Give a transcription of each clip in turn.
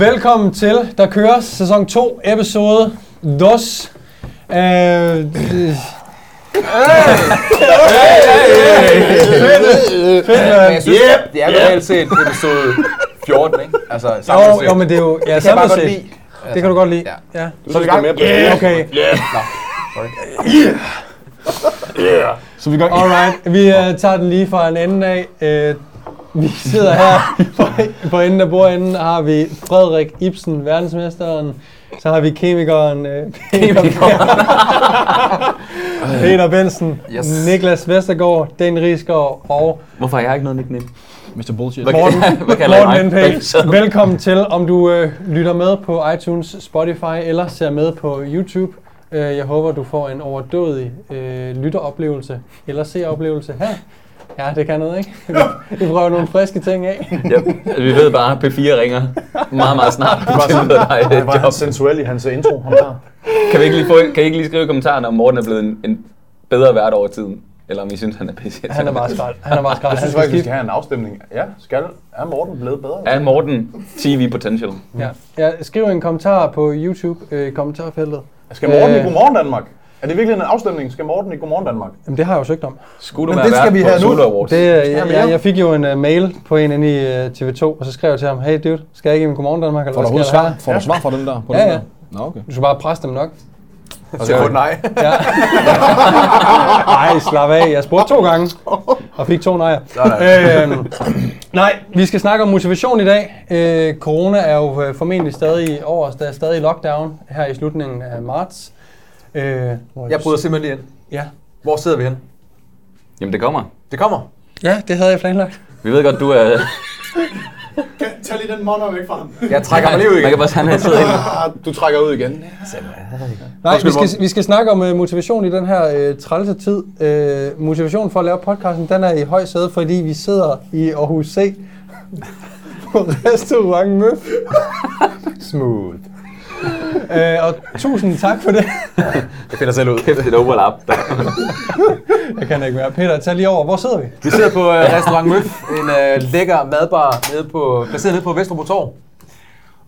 Velkommen til Der køres sæson 2, episode 2. Uh, fedt, Men jeg mand. synes, det er reelt set episode 14, ikke? Altså, Jo, samlet set. jo, men det er jo... Ja, det kan jeg bare samlet godt set. lide. Det kan du godt lide. Ja. Ja. Så er vi i gang. Yeah. Okay, Så er vi i gang. alright. Vi uh, tager den lige fra en ende af. Uh, vi sidder her på, på enden af bordenden, har vi Frederik Ibsen, verdensmesteren. Så har vi kemikeren uh, Peter, Peter Benson, Yes. Niklas Vestergaard, Dan Riesgaard og Hvorfor har jeg ikke noget nickname? Mr. Bullshit. Hvad, Morten, hvad Morten? NP. Velkommen til, om du øh, lytter med på iTunes, Spotify eller ser med på YouTube. Øh, jeg håber, du får en overdådig øh, lytteroplevelse eller seeroplevelse her. Ja, det kan noget, ikke? Vi- prøver nogle friske ting af. Ja, vi ved bare, at P4 ringer meget, meget snart. Det var sådan, dig han et var job. han sensuel i hans intro, ham der. Kan vi ikke lige, få, kan I ikke lige skrive i kommentarerne, om Morten er blevet en, en bedre vært over tiden? Eller om I synes, han er pisse Han er bare skrald. Han er bare skrald. Jeg synes skal faktisk, vi skal have en afstemning. Ja, skal. Er Morten blevet bedre? Er Morten TV potential? Ja. ja, skriv en kommentar på YouTube øh, i kommentarfeltet. Skal Morten Øh. i Godmorgen Danmark? Er det virkelig en afstemning? Skal Morten i Godmorgen Danmark? Jamen, det har jeg jo søgt om. Skulle du Men være det skal vi have nu. Det, øh, jeg, jeg, jeg fik jo en uh, mail på en inde i uh, TV2, og så skrev jeg til ham, hey dude, skal jeg ikke i Godmorgen Danmark? Eller Får du svar? Får du svar fra dem der? På Ja, ja. Der? Nå, okay. Du skal bare presse dem nok. Så kun nej. Ja. Nej, slap af. Jeg spurgte to gange, og fik to nejer. Øhm, nej, vi skal snakke om motivation i dag. Øh, corona er jo øh, formentlig stadig over os. Der er stadig lockdown her i slutningen af marts. Øh, hvor Jeg bryder simpelthen lige ind. Ja. Hvor sidder vi hen? Jamen, det kommer. Det kommer. ja, det havde jeg planlagt. Vi ved godt, du er... Tag lige den monner væk fra ham. Jeg trækker mig lige ud Man igen. kan bare han inde. Du trækker ud igen. Nej, vi skal, vi skal snakke om uh, motivation i den her uh, trælse tid. Uh, motivation for at lave podcasten, den er i høj sæde, fordi vi sidder i Aarhus C på restaurant Møf. Smooth. Uh, og tusind tak for det. Jeg finder selv ud. Kæft, et overlap. Der. Jeg kan ikke mere. Peter, tag lige over. Hvor sidder vi? Vi sidder på uh, restaurant Møf, en uh, lækker madbar nede på, placeret nede på Vesterbro Torv.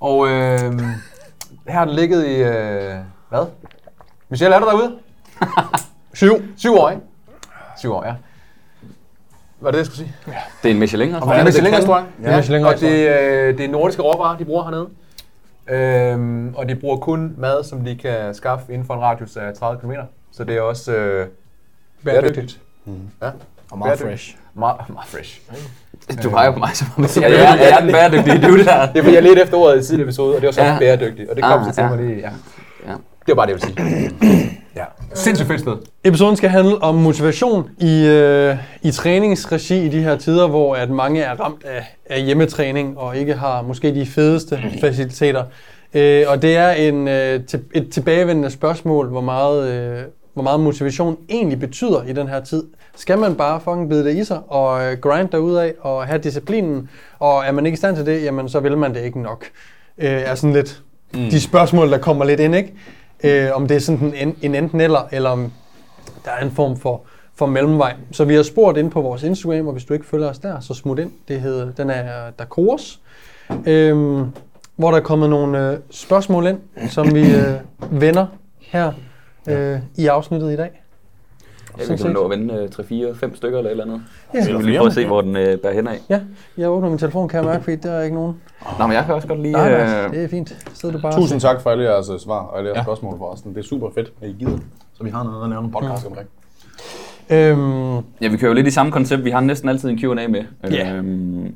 Og uh, her har den ligget i, uh, hvad? Michelle, er du derude? Syv. Syv år, ikke? Syv år, ja. Hvad er det, jeg skulle sige? Det er en Michelin. Det er en Michelin-restaurant. Det er en Michelin-restaurant. Og det, øh, det er nordiske råvarer, de bruger hernede. Øhm, og de bruger kun mad, som de kan skaffe inden for en radius af 30 km. Så det er også øh, Bæredygtigt. ja, Og meget fresh. meget, meget fresh. Du peger på mig som om, Ja, jeg ja, er, jeg er den bæredygtige du der. Det er fordi, jeg ledte efter ordet i tidligere episode, og det var så ja. bæredygtigt. Og det kom Ah, så til ja. mig lige, ja. Ja. Det var bare det, jeg ville sige. ja. Sindssygt fedt sted. Episoden skal handle om motivation i, øh, i træningsregi i de her tider, hvor at mange er ramt af, af hjemmetræning og ikke har måske de fedeste faciliteter. Øh, og det er en, øh, et tilbagevendende spørgsmål, hvor meget, øh, hvor meget motivation egentlig betyder i den her tid. Skal man bare fucking bide det i sig og øh, grind derudad og have disciplinen, og er man ikke i stand til det, jamen så vil man det ikke nok. Øh, er sådan lidt mm. de spørgsmål, der kommer lidt ind, ikke? Øh, om det er sådan en, en enten eller, eller om der er en form for, for mellemvej. Så vi har spurgt ind på vores Instagram, og hvis du ikke følger os der, så smut ind. Det hedder, den er Dakors. Øhm, hvor der er kommet nogle øh, spørgsmål ind, som vi øh, vender her øh, i afsnittet i dag. Ja, vi Sådan kan set. nå at vende øh, 3, 4, 5 stykker eller et eller andet. Ja. Så vi vil lige prøve at se, hvor den øh, bærer hen af. Ja, jeg åbner min telefon, kan jeg mærke, fordi der er ikke nogen. Nå, men jeg kan også godt lide... Nej, nej, Øh, det er fint. Sidder du bare Tusind tak for alle jeres øh, svar og alle jeres Ja. spørgsmål forresten. Det er super fedt, at I gider. Så vi har noget at lave en podcast omkring. Øhm, ja, vi kører jo lidt i samme koncept. Vi har næsten altid en Q&A med. Ja. Øhm,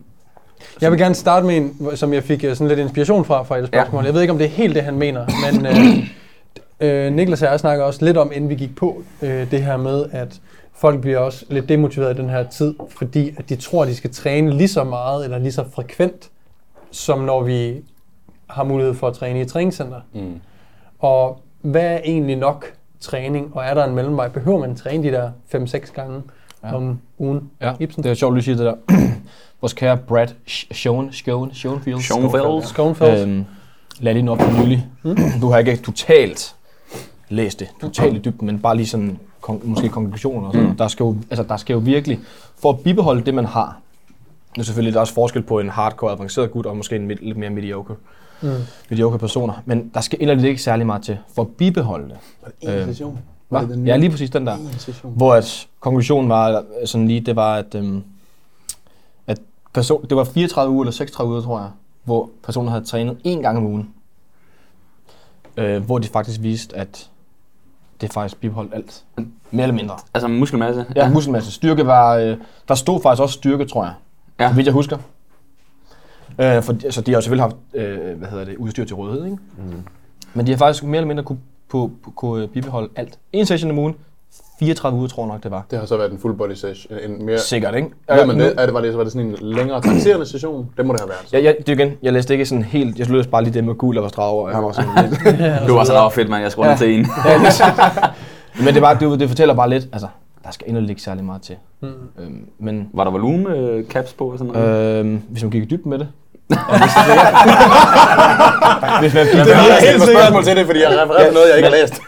Jeg vil gerne starte med en, som jeg fik øh, sådan lidt inspiration fra, fra et spørgsmål. Ja. Jeg ved ikke, om det er helt det, han mener, men øh, øh, Niklas og jeg snakker også lidt om, inden vi gik på, øh, det her med, at folk bliver også lidt demotiveret i den her tid, fordi at de tror, at de skal træne lige så meget eller lige så frekvent, som når vi har mulighed for at træne i et træningscenter. Mm. Og hvad er egentlig nok træning, og er der en mellemvej? Behøver man træne de der 5-6 gange Ja. om ugen? Ja, Ibsen? det er sjovt, at du siger det der. Vores kære Brad Sch- Schoen, Schoen, Schoenfield. Schoenfeld. Schoenfeld? Øhm, lad lige op for nylig. Du har ikke totalt læst det, totalt i dybden, men bare lige sådan, kon- måske konklusioner og sådan. Mm. Der, skal jo, altså, der skal jo virkelig, for at bibeholde det, man har, er selvfølgelig der er også forskel på en hardcore avanceret gut og måske en mid, lidt mere mediocre, mm. mediocre personer. Men der skal inderligt ikke særlig meget til for at bibeholde det. En Øh, session. Var det den Ja, lige præcis den der. Hvor at konklusionen var sådan lige, det var, at, øhm, at person, det var 34 uger eller 36 uger, tror jeg, hvor personen havde trænet én gang om ugen. Øh, hvor de faktisk viste, at det faktisk bibeholdt alt. Mere eller mindre. Altså muskelmasse. Ja, muskelmasse. Styrke var... Øh, der stod faktisk også styrke, tror jeg. Ja. Ja. Så vidt jeg husker. Øh, for, altså, de har jo selvfølgelig haft øh, hvad hedder det, udstyr til rådighed, ikke? Mm. Men de har faktisk mere eller mindre kunne, kunne, kunne øh, bibeholde alt. En session om ugen, 34 uger, tror jeg nok, det var. Det har så været en full body session. En mere, Sikkert, ikke? Man nu- det, er det, var, det, var det sådan en længere taxerende session? Det må det have været. Ja, jeg, det igen, jeg læste ikke sådan helt, jeg læste bare lige det med gul og var strag over. Jeg var sådan lidt, Du var sådan, fedt, man. Jeg skruer ja. til en. ja, men det, var, det, det, fortæller bare lidt, altså, der skal endelig ikke særlig meget til. Mm. Øhm, men Var der volumen øh, caps på og sådan noget? øhm, hvis man gik i dybden med det. Hvis man Det er helt spørgsmål til det, fordi jeg refererer noget, jeg ikke har læst.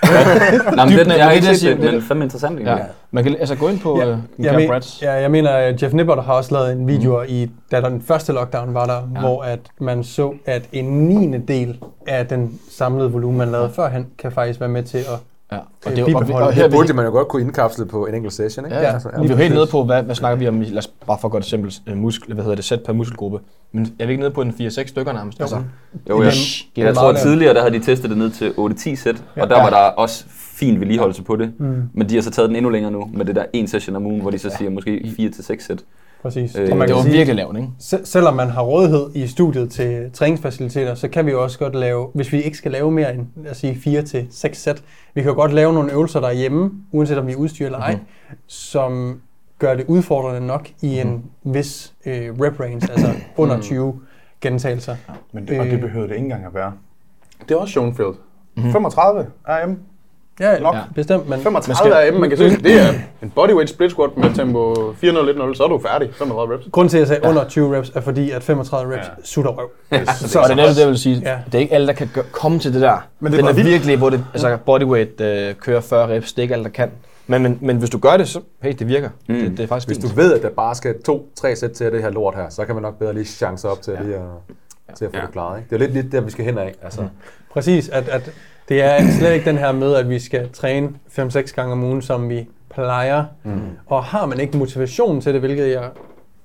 Nej, men er- jeg det, ikke det- men fandme interessant egentlig. Ja. Man kan altså gå ind på Ja, øh, jeg, men, ja, jeg mener, at Jeff Nippert har også lavet en video i, da den første lockdown var der, ja. hvor at man så, at en niende del af den samlede volumen, man lavede førhen, kan faktisk være med til at Ja. Og, det, er jo- og, og her er burde man jo godt kunne indkapsle på en enkelt session, ikke? ja, ja. Altså, vi er jo helt nede på, hvad, hvad snakker vi om, lad os bare for at gøre det simpelt, øh, muskel, hvad hedder det, sæt per muskelgruppe. Men er vi ikke nede på en 4-6 stykker nærmest? Altså, Jo, jeg, Det er jeg tror meget tidligere, der havde de testet det ned til 8-10 sæt, og der Ja. var der også fin vedligeholdelse på det. Men de har så taget den endnu længere nu, med det der en session om ugen, hvor de så siger måske 4-6 sæt. Præcis. Øh, Og man det kan var sige, virkelig lavt, ikke? se- selvom man har rådighed i studiet til træningsfaciliteter, så kan vi jo også godt lave, hvis vi ikke skal lave mere end lad os sige, 4 til 6 sæt, vi kan jo godt lave nogle øvelser derhjemme, uanset om vi er udstyr eller ej, som gør det udfordrende nok i en vis øh, rep range, altså under 20 gentagelser. Men det, og Øh. det behøvede det ikke engang at være. Det er også Schoenfeld. 35 RM. Ja, Nok. ja. bestemt, men 35 RM, man kan se, det er en bodyweight split squat med tempo 4-0-1-0, så er du færdig. 35 reps. Grunden til, at jeg sagde under 20 reps, er fordi, at 35 reps Ja. sutter røv. Så, og det er netop det, jeg vil sige. Ja. Ja. Det er ikke alle, der kan gøre, komme til det der. Men det er vildt. virkelig, hvor det, altså bodyweight øh, kører 40 reps. Det er ikke alle, der kan. Men, men, men hvis du gør det, så hey, det virker. Mm. Det, det, er faktisk Hvis fint. du ved, at der bare skal to-tre sæt til det her lort her, så kan man nok bedre lige chance op til, ja. lige at, til at få ja. det klaret. Ikke? Det er lidt, lidt der, vi skal hen af. Altså. Mm. Præcis, at, at det er slet ikke den her med, at vi skal træne 5-6 gange om ugen, som vi plejer. Mm. Og har man ikke motivation til det, hvilket jeg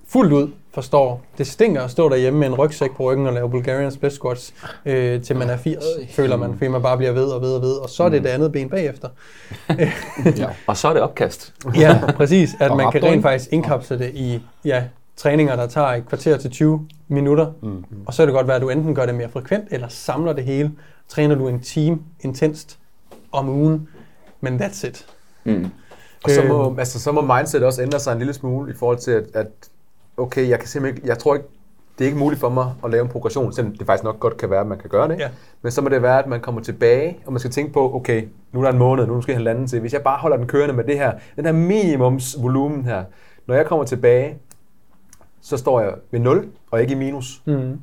fuldt ud forstår, det stinker at stå derhjemme med en rygsæk på ryggen og lave Bulgarian split squats, øh, til man er 80, føler man, fordi man bare bliver ved og ved og ved, og så er det det andet ben bagefter. ja. Og så er det opkast. Ja, præcis. At Og man kan rent faktisk indkapsle det i ja, træninger, der tager et kvarter til 20 minutter. Mm. Og så kan det godt være, at du enten gør det mere frekvent, eller samler det hele. Træner du en time intenst om ugen, men that's it. Mm. Og så må, Øh. altså, så må mindset også ændre sig en lille smule i forhold til, at, at okay, jeg kan simpelthen ikke, jeg tror ikke, det er ikke muligt for mig at lave en progression, selvom det faktisk nok godt kan være, at man kan gøre det. Ja. Men så må det være, at man kommer tilbage, og man skal tænke på, okay, nu er der en måned, nu er der måske halvanden til. Hvis jeg bare holder den kørende med det her, den her minimumsvolumen her, når jeg kommer tilbage, så står jeg ved 0 og ikke i minus. Mm.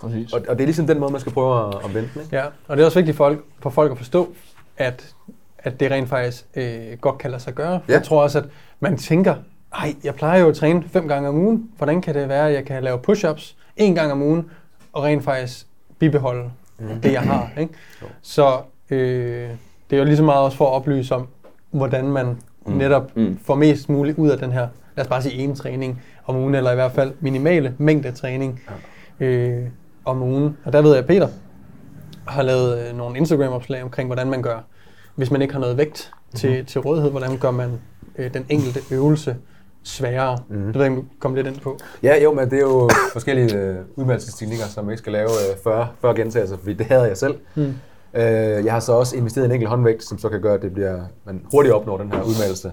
Præcis. Og, og det er ligesom den måde, man skal prøve at, at vente. Ikke? Ja, og det er også vigtigt for folk, for folk at forstå, at, at det rent faktisk øh, godt kan lade sig gøre. Ja. Jeg tror også, at man tænker, ej, jeg plejer jo at træne fem gange om ugen. Hvordan kan det være, at jeg kan lave push-ups en gang om ugen, og rent faktisk bibeholde mm. det, jeg har. Ikke? Så øh, det er jo lige så meget også for at oplyse om, hvordan man mm. netop mm. får mest muligt ud af den her, lad os bare sige en træning om ugen, eller i hvert fald minimale mængde træning øh, om ugen. Og der ved jeg, at Peter har lavet øh, nogle Instagram-opslag omkring, hvordan man gør, hvis man ikke har noget vægt til, til rådighed, hvordan gør man øh, den enkelte øvelse sværere. Mm. Det ved jeg, om du kom lidt ind på. Ja, jo, men det er jo forskellige øh, udvalgelsesteknikker, som ikke skal lave øh, 40, 40 gentagelser, fordi det havde jeg selv. Mm. Øh, jeg har så også investeret i en enkelt håndvægt, som så kan gøre, at det bliver, man hurtigt opnår den her udmeldelse.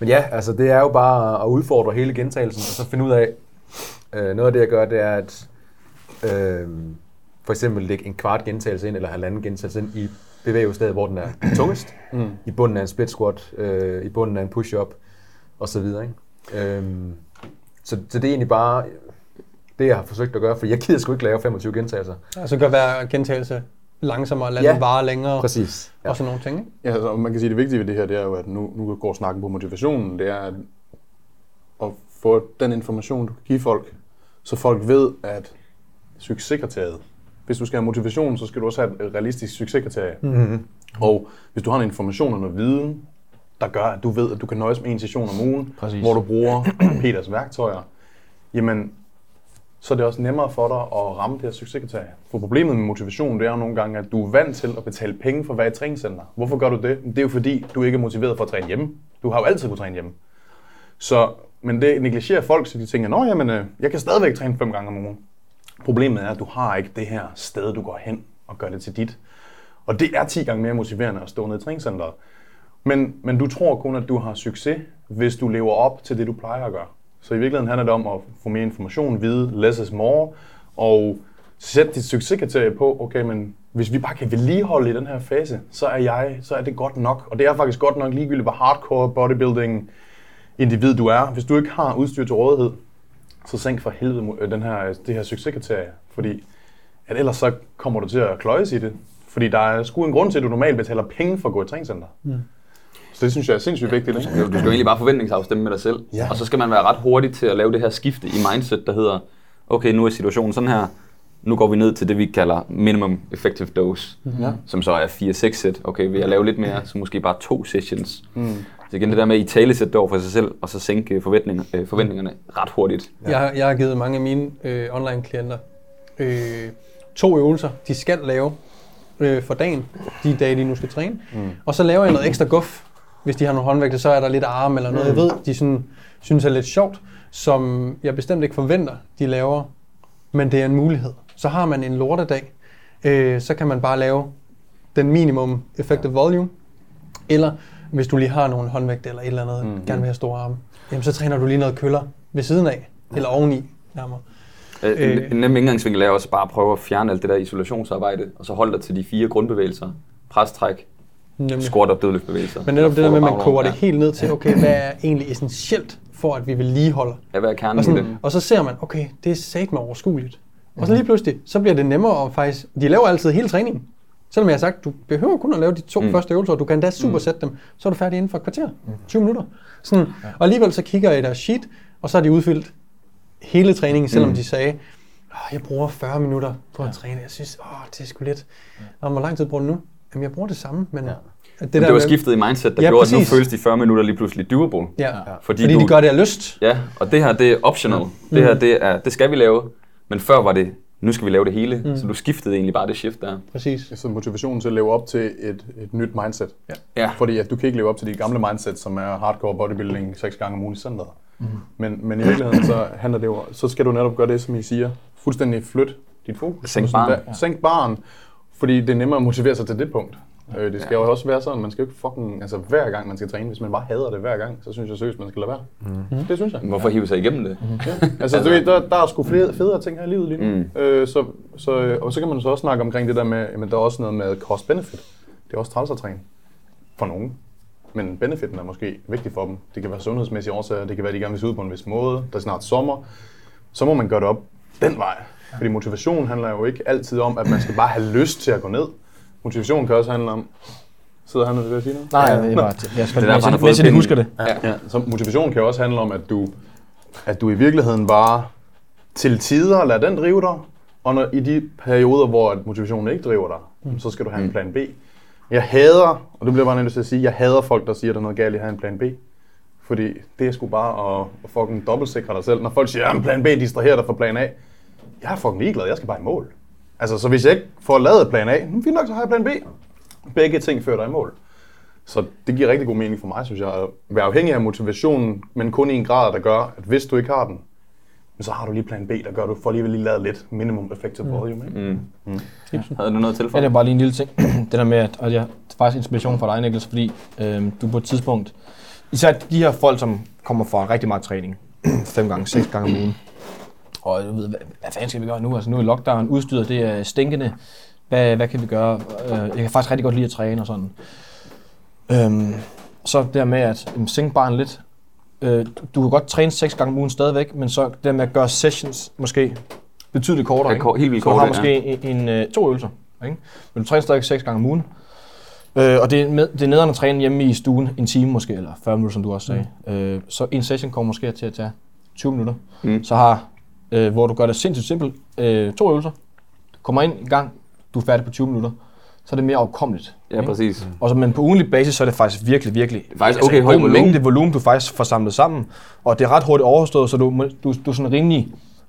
Men ja, altså det er jo bare at udfordre hele gentagelsen, og så finde ud af, øh, noget af det jeg gør, det er at øh, for eksempel lægge en kvart gentagelse ind, eller halvanden gentagelse ind i bevægelsesstedet, hvor den er tungest. Mm. I bunden af en split squat, øh, i bunden af en push-up, og så videre. Ikke? Øhm, så, så det er egentlig bare det, jeg har forsøgt at gøre, for jeg gider sgu ikke lave 25 gentagelser. Altså gør hver gentagelse langsommere, lad Ja, ja, den vare længere, Præcis. og sådan nogle ting. Ikke? Ja, altså, man kan sige, at det vigtige ved det her, det er jo, at nu, nu går snakken på motivationen. Det er at, at få den information, du kan give folk, så folk ved, at succeskriteriet, hvis du skal have motivation, så skal du også have et realistisk succeskriterie. Mm-hmm. Og hvis du har en information og noget viden, der gør, at du ved, at du kan nøjes med en session om ugen, Præcis. hvor du bruger Peters værktøjer, jamen, så er det også nemmere for dig at ramme det her succeskriterie. For problemet med motivation, det er jo nogle gange, at du er vant til at betale penge for at være i træningscenter. Hvorfor gør du det? Det er jo fordi, du ikke er motiveret for at træne hjemme. Du har jo altid kunnet træne hjemme. Så, men det negligerer folk, så de tænker, at jamen, øh, jeg kan stadigvæk træne fem gange om ugen. Problemet er, at du har ikke det her sted, du går hen og gør det til dit. Og det er 10 gange mere motiverende at stå nede i træningscenteret. Men, men du tror kun, at du har succes, hvis du lever op til det, du plejer at gøre. Så i virkeligheden handler det om at få mere information, vide less is more, og sætte dit succeskriterie på, okay, men hvis vi bare kan vedligeholde i den her fase, så er jeg, så er det godt nok. Og det er faktisk godt nok ligegyldigt, hvor hardcore bodybuilding individ du er. Hvis du ikke har udstyr til rådighed, så sænk for helvede den her, det her succeskriterie. Fordi at ellers så kommer du til at kløjes i det. Fordi der er sgu en grund til, at du normalt betaler penge for at gå i træningscenter. Mm. Så det synes jeg er sindssygt vigtigt. Ikke? Du skal jo egentlig bare forventningsafstemme med dig selv. Ja. Og så skal man være ret hurtig til at lave det her skifte i mindset, der hedder, okay, nu er situationen sådan her, nu går vi ned til det, vi kalder minimum effective dose, Ja. som så er 4-6 sæt. Okay, vil jeg lave lidt mere, så måske bare to sessions. Mm. Så igen det der med at i tale sætte over for sig selv, og så sænke forventninger, øh, forventningerne ret hurtigt. Jeg, har- jeg har givet mange af mine øh, online-klienter øh, to øvelser, de skal lave øh, for dagen, de dage, de nu skal træne. Mm. Og så laver jeg noget ekstra guf. Hvis de har nogle håndvægte, så er der lidt arme eller noget, jeg ved, de sådan, synes er lidt sjovt, som jeg bestemt ikke forventer, de laver, men det er en mulighed. Så har man en lortedag, øh, så kan man bare lave den minimum effective volume, eller hvis du lige har nogle håndvægte eller et eller andet, mm. gerne vil have store arme, jamen så træner du lige noget køller ved siden af, eller oveni nærmere. Øh, en, Øh. en nem indgangsvinkel er også bare at prøve at fjerne alt det der isolationsarbejde, og så holde dig til de fire grundbevægelser. Pres, træk, Nemlig. squat og dødløftbevægelser. Men netop det der med, at man koger det Ja. helt ned til, okay, hvad er egentlig essentielt for, at vi vedligeholder? Ja, hvad er kernen Og, i det? sådan, og så ser man, okay, det er sat med overskueligt. Og så lige pludselig, så bliver det nemmere at faktisk, de laver altid hele træningen. Selvom jeg har sagt, du behøver kun at lave de to mm. første øvelser, og du kan endda supersætte dem, så er du færdig inden for et kvarter, 20 minutter. Sådan. Og alligevel så kigger jeg i deres sheet, og så har de udfyldt hele træningen, selvom mm. de sagde, "Åh, jeg bruger 40 minutter på at træne. Jeg synes, åh, det er sgu lidt. Og hvor lang tid bruger du nu? Jamen, jeg bruger det samme, men... Ja. Det, Det, det var med- skiftet i mindset, der Ja, gjorde, at nu præcis. føles de 40 minutter lige pludselig doable. Ja, ja. Fordi fordi, du- de gør det af lyst. Ja, og det her, det er optional. Mm. Det her, det, er, det skal vi lave. Men før var det, nu skal vi lave det hele. Mm. Så du skiftede egentlig bare det shift der. Præcis. Så motivationen til at leve op til et, et nyt mindset. Ja. Ja. Fordi at du kan ikke leve op til de gamle mindset, som er hardcore bodybuilding seks gange om ugen i centret. Mm. Men, men i virkeligheden så handler det jo, så skal du netop gøre det, som I siger. Fuldstændig flyt dit fokus. Sænk hvad- Sænk barn, fordi det er nemmere at motivere sig til det punkt. Øh, det skal jo også være sådan, man skal jo ikke fucking, altså hver gang man skal træne, hvis man bare hader det hver gang, så synes jeg seriøst, man skal lade være. Mm. Det synes jeg. Hvorfor hive sig igennem det? Altså, du ved, der, der er sgu flere, federe ting her i livet lige nu. Mm. Øh, så, så, og så kan man så også snakke omkring det der med, at der er også noget med cost-benefit. Det er også træls at træne. For nogen. Men benefitten er måske vigtig for dem. Det kan være sundhedsmæssige årsager, det kan være, at de gerne vil se ud på en vis måde. Der er snart sommer. Så må man gøre det op den vej. Fordi motivation handler jo ikke altid om, at man skal bare have lyst til at gå ned. Motivation kan også handle om... Sidder han ved at sige noget? Nej, det er bare, jeg skal Det er derfor, han har husker det. Ja. ja. Så motivation kan også handle om, at du, at du i virkeligheden bare til tider lader den drive dig, og når, i de perioder, hvor at motivationen ikke driver dig, mm. så skal du have en plan B. Jeg hader, og det bliver bare nødt til at sige, jeg hader folk, der siger, at der er noget galt i at have en plan B. Fordi det er sgu bare at, at fucking dobbeltsikre dig selv. Når folk siger, at plan B distraherer dig fra plan A. Jeg er fucking ligeglad, jeg skal bare i mål. Altså, så hvis jeg ikke får lavet plan A, nu fint nok, så har jeg plan B. Begge ting fører dig i mål. Så det giver rigtig god mening for mig, synes jeg, at være afhængig af motivationen, men kun i en grad, der gør, at hvis du ikke har den, men så har du lige plan B, der gør, at du får alligevel lige lavet lidt minimum effective volume. Ikke? Mm. Havde du noget til for? Ja, det er bare lige en lille ting. det der med, at og jeg, det er faktisk inspiration for dig, Niklas, fordi øhm, du på et tidspunkt, især de her folk, som kommer fra rigtig meget træning, fem gange, seks gange om ugen, og du ved, hvad, hvad fanden skal vi gøre nu? Altså nu er lockdown, udstyret, det er stinkende. Hvad, hvad kan vi gøre? Øh, jeg kan faktisk rigtig godt lide at træne og sådan. Øhm, så det med at jamen, sænke barn lidt. Øh, du- kan godt træne seks gange om ugen stadigvæk, men så det med at gøre sessions måske betydeligt kortere. Ja, helt vildt så du har måske en, en, øh, to øvelser. Ikke? Men du træner stadig seks gange om ugen. Øh, og det er, med, det er nederen at træne hjemme i stuen en time måske, eller 40 minutter, som du også sagde. Mm. Øh, så en session kommer måske til at tage 20 minutter. Mm. Så har øh, hvor du gør det sindssygt simpelt. Øh, to øvelser. Kommer ind i gang, du er færdig på 20 minutter. Så er det mere overkommeligt. Ja, ikke? præcis. Og så, men på ugenlig basis, så er det faktisk virkelig, virkelig er faktisk altså, okay en høj volumen. mængde volumen, du faktisk får samlet sammen. Og det er ret hurtigt overstået, så du, du, du er sådan rimelig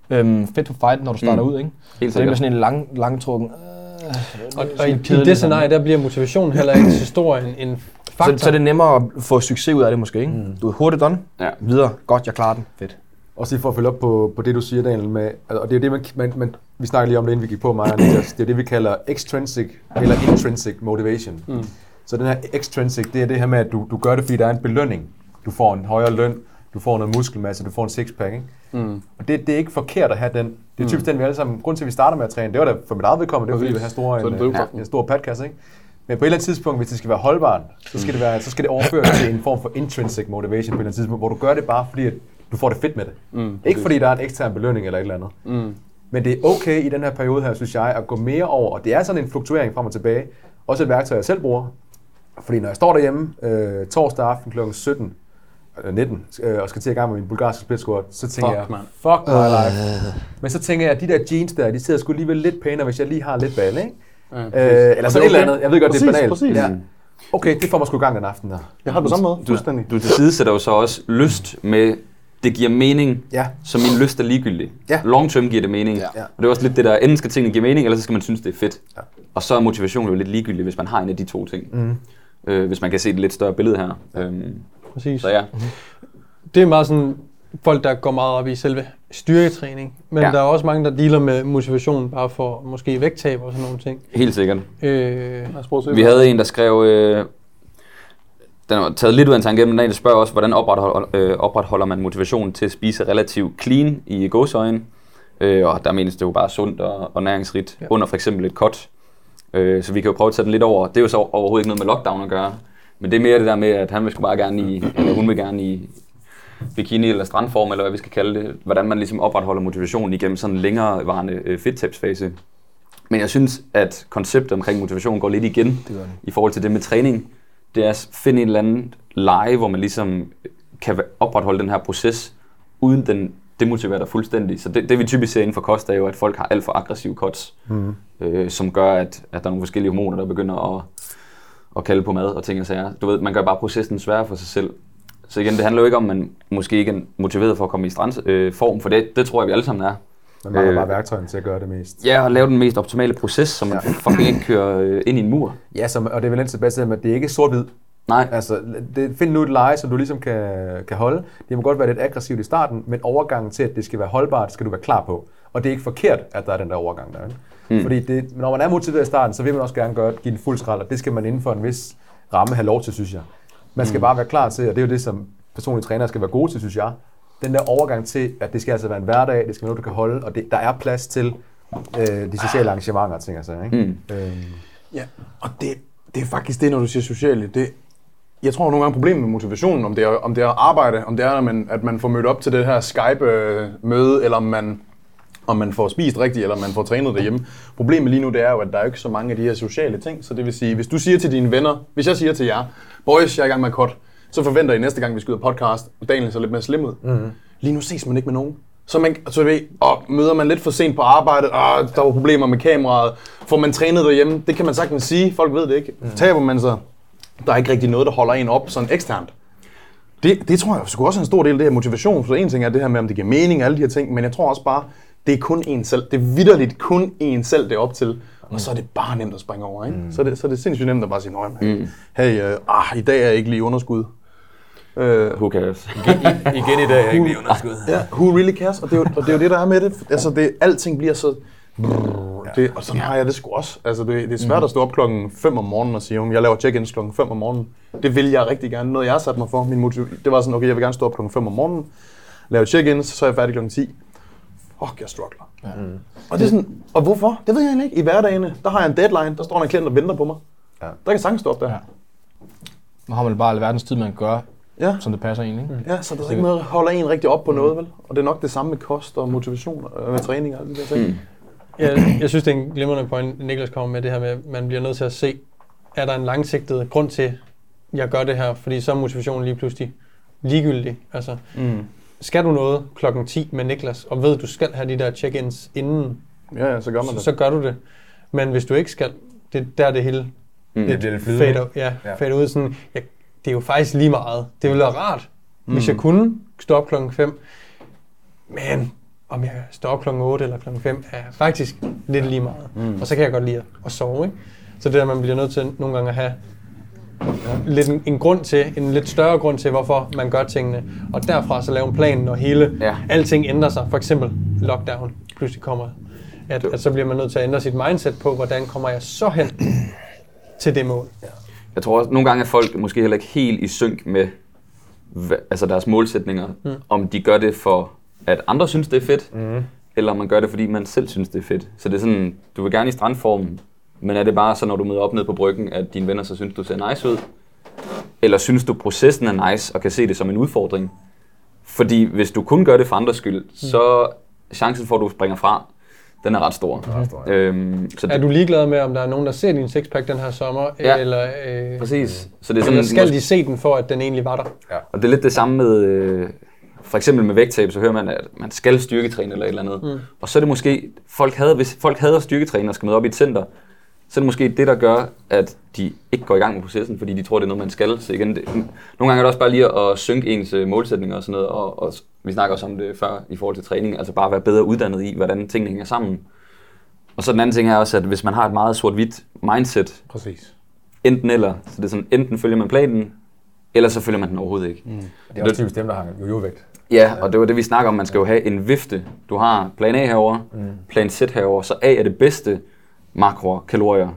øhm, fedt for fight, når du starter Mm. ud. Ikke? Helt så det er med sådan en lang, langtrukken... Øh, Og, og i, i det scenarie, der bliver motivation heller ikke så stor en, en faktor. så, så er det nemmere at få succes ud af det måske. Ikke? Mm. Du er hurtigt done. Ja. Videre. Godt, jeg klarer den. Fedt. Også lige for at følge op på, på det, du siger, Daniel, med, og det er jo det, man, man, man, vi snakkede lige om det, inden vi gik på mig og Niklas, det er det, vi kalder extrinsic eller intrinsic motivation. Mm. Så den her extrinsic, det er det her med, at du, du gør det, fordi der er en belønning. Du får en højere løn, du får noget muskelmasse, du får en sixpack, ikke? Mm. Og det, det er ikke forkert at have den. Det er typisk den, vi alle sammen, grund til, at vi starter med at træne, det var da for mit eget vedkommende, det var fordi, vi have store, en, en, en stor podcast, ikke? Men på et eller andet tidspunkt, hvis det skal være holdbart, så skal det, være, så skal det overføres til en form for intrinsic motivation på et eller andet tidspunkt, hvor du gør det bare fordi, at du får det fedt med det. Mm, ikke fordi der er en ekstern belønning eller et eller andet. Mm. Men det er okay i den her periode her, synes jeg, at gå mere over. Og det er sådan en fluktuering frem og tilbage. Også et værktøj, jeg selv bruger. Fordi når jeg står derhjemme øh, torsdag aften kl. 17, eller 19, øh, og skal til i gang med min bulgarske split squat, så tænker Fuck, jeg, mand. fuck my life. Men så tænker jeg, at de der jeans der, de sidder sgu alligevel lidt pænere, hvis jeg lige har lidt balle, ikke? Ja, Øh, eller sådan et eller andet. Jeg ved godt, det er Præcis, banalt. præcis. Ja. Okay, det får mig sgu i gang den aften der. Jeg har det på samme måde. Du, Fuldstændig. du tilsidesætter jo så også lyst med, det giver mening, Ja. så min lyst er ligegyldig. Ja. Long term giver det mening. Ja. Og det er også lidt det der, enten skal tingene give mening, eller så skal man synes, det er fedt. Ja. Og så er motivation jo lidt ligegyldig, hvis man har en af de to ting. Mm. Øh, hvis man kan se det lidt større billede her. Øhm, Præcis. så ja, Det er meget sådan folk, der går meget op i selve styrketræning. Men Ja. der er også mange, der dealer med motivation bare for måske vægttab og sådan nogle ting. helt sikkert. Øh, Vi havde en, der skrev, øh, den var taget lidt ud af en tangent, men der er en, der spørger også, hvordan opretholder, øh, opretholder man motivationen til at spise relativt clean i gåsøjen? Øh, og der menes det jo bare sundt og, og næringsrigt, ja. Under for eksempel et cut. Øh, så vi kan jo prøve at tage den lidt over. Det er jo så overhovedet ikke noget med lockdown at gøre. Men det er mere det der med, at han vil sgu bare gerne i, eller hun vil gerne i bikini eller strandform, eller hvad vi skal kalde det. Hvordan man ligesom opretholder motivationen igennem sådan en længerevarende øh, fedttabsfase. Men jeg synes, at konceptet omkring motivation går lidt igen Det den. i forhold til det med træning. Det er at finde en eller anden leje, hvor man ligesom kan væ- opretholde den her proces, uden den demotiverer dig fuldstændig. Så det, det vi typisk ser inden for kost, er jo, at folk har alt for aggressive cuts, mm. øh, som gør, at, at der er nogle forskellige hormoner, der begynder at, at kalde på mad og ting og sager. Du ved, man gør bare processen sværere for sig selv. Så igen, det handler jo ikke om, at man måske ikke er motiveret for at komme i strands, øh, form, for det, det tror jeg, vi alle sammen er. Man mangler Øh. bare værktøjen til at gøre det mest. Ja, og lave den mest optimale proces, så man Ja. fucking ikke kører øh, ind i en mur. Ja, så, og det er vel tilbage til, at det er ikke sort-hvid. Nej, Altså, det, find nu et leje, som du ligesom kan, kan holde. Det må godt være lidt aggressivt i starten, men overgangen til, at det skal være holdbart, skal du være klar på. Og det er ikke forkert, at der er den der overgang der. Ikke? Mm. Fordi det, når man er motiveret i starten, så vil man også gerne gøre, give en fuld skrald, og det skal man inden for en vis ramme have lov til, synes jeg. Man skal mm. bare være klar til, og det er jo det, som personlige trænere skal være gode til, synes jeg. Den der overgang til, at det skal altså være en hverdag, det skal være noget, du kan holde, og det, der er plads til øh, de sociale arrangementer og ting og sager. Ikke? Mm. Øhm, Ja, og det, det er faktisk det, når du siger sociale. Det, jeg tror nogle gange problemet med motivationen, om det er, om det er arbejde, om det er, at man, at man får mødt op til det her Skype-møde, eller om man, om man får spist rigtigt, eller om man får trænet derhjemme. Problemet lige nu, det er jo, at der er jo ikke så mange af de her sociale ting. Så det vil sige, hvis du siger til dine venner, hvis jeg siger til jer, boys, jeg er i gang med at så forventer I næste gang, vi skal ud af podcast, og Daniel ser lidt mere slim ud. Mm-hmm. Lige nu ses man ikke med nogen. Så, man, så ved, og møder man lidt for sent på arbejde, og der var problemer med kameraet, får man trænet derhjemme, det kan man sagtens sige, folk ved det ikke. Mm. Taber man sig, der er ikke rigtig noget, der holder en op sådan eksternt. Det, det tror jeg sgu også er en stor del af det her motivation. For en ting er det her med, om det giver mening og alle de her ting, men jeg tror også bare, det er kun en selv. Det er vidderligt kun en selv, det er op til. Og så er det bare nemt at springe over, ikke? Mm. Så, er det, så er det sindssygt nemt at bare sige, nej, mm. hey, øh, ah, i dag er jeg ikke lige underskud. Øh, who cares? igen i dag er ikke lige underskud. Ja, who really cares? Og det, er jo, og det er jo det, der er med det. Altså, det, alting bliver så... Det, og sådan har jeg det sgu også. Altså, det, det er svært at stå op klokken 5 om morgenen og sige, "Jamen, jeg laver check-ins klokken 5 om morgenen. Det vil jeg rigtig gerne. Noget, jeg har sat mig for. Min motiv, det var sådan, okay, jeg vil gerne stå op klokken 5 om morgenen, lave check-ins, så er jeg færdig klokken 10. Fuck, jeg struggler. Ja. Og, det er sådan, og hvorfor? Det ved jeg ikke. I hverdagene, der har jeg en deadline, der står en klient og venter på mig. Ja. Der kan sagtens stå op der. Ja. Nu har man bare alverdens tid, man gøre, Ja. som det passer en, ikke? Ja, så der er ikke noget, der holder en rigtig op på noget, vel? Og det er nok det samme med kost og motivation og med træning og alle de der ting. Mm. jeg, jeg synes, det er en glimrende point, Niklas kommer med det her med, at man bliver nødt til at se, er der en langsigtet grund til, at jeg gør det her, fordi så er motivationen lige pludselig ligegyldig. Altså, Mm. skal du noget klokken 10 med Niklas, og ved, du skal have de der check-ins inden, Ja, ja, så gør man så, det. så gør du det. Men hvis du ikke skal, det der er det hele Mm. Det flydende, fader, ja, Ja. fader ud. Sådan, ja, det er jo faktisk lige meget. Det ville være rart, mm. hvis jeg kunne stå op klokken 5. Men om jeg står op klokken 8 eller klokken 5, er faktisk lidt lige meget. Mm. Og så kan jeg godt lide at, sove. Ikke? Så det der, man bliver nødt til nogle gange at have lidt en, en grund til, en lidt større grund til, hvorfor man gør tingene. Og derfra så lave en plan, når hele, Ja. alting ændrer sig. For eksempel lockdown pludselig kommer. At, at så bliver man nødt til at ændre sit mindset på, hvordan kommer jeg så hen til det mål. Jeg tror også, nogle gange er folk måske heller ikke helt i synk med altså deres målsætninger. Mm. Om de gør det for, at andre synes, det er fedt, mm. eller om man gør det, fordi man selv synes, det er fedt. Så det er sådan, du vil gerne i strandformen, men er det bare så, når du møder op ned på bryggen, at dine venner så synes, du ser nice ud? Eller synes du, processen er nice, og kan se det som en udfordring? Fordi hvis du kun gør det for andres skyld, så er chancen for, at du springer fra, den er ret stor. ret stor, øhm, så Er det, du ligeglad med, om der er nogen, der ser din sixpack den her sommer, Ja. eller, øh, præcis. Så det er eller sådan, skal de se den for, at den egentlig var der? Og det er lidt det samme med, øh, for eksempel med vægttab, så hører man, at man skal styrketræne eller et eller andet. Mm. Og så er det måske, folk hader, hvis folk hader styrketræne og skal møde op i et center, så er det måske det, der gør, at de ikke går i gang med processen, fordi de tror, det er noget, man skal. Så igen, det, nogle gange er det også bare lige at synke ens øh, målsætninger og sådan noget, og, og vi snakker også om det før i forhold til træning, altså bare være bedre uddannet i, hvordan tingene hænger sammen. Og så den anden ting er også, at hvis man har et meget sort-hvidt mindset, Præcis. enten eller, så det er sådan, enten følger man planen, eller så følger man den overhovedet ikke. Mm. Det er også typisk dem, der har jojo-vægt. Ja, og det var det, vi snakker om. Man skal jo have en vifte. Du har plan A herover, mm. plan Z herover. Så A er det bedste makroer, kalorier,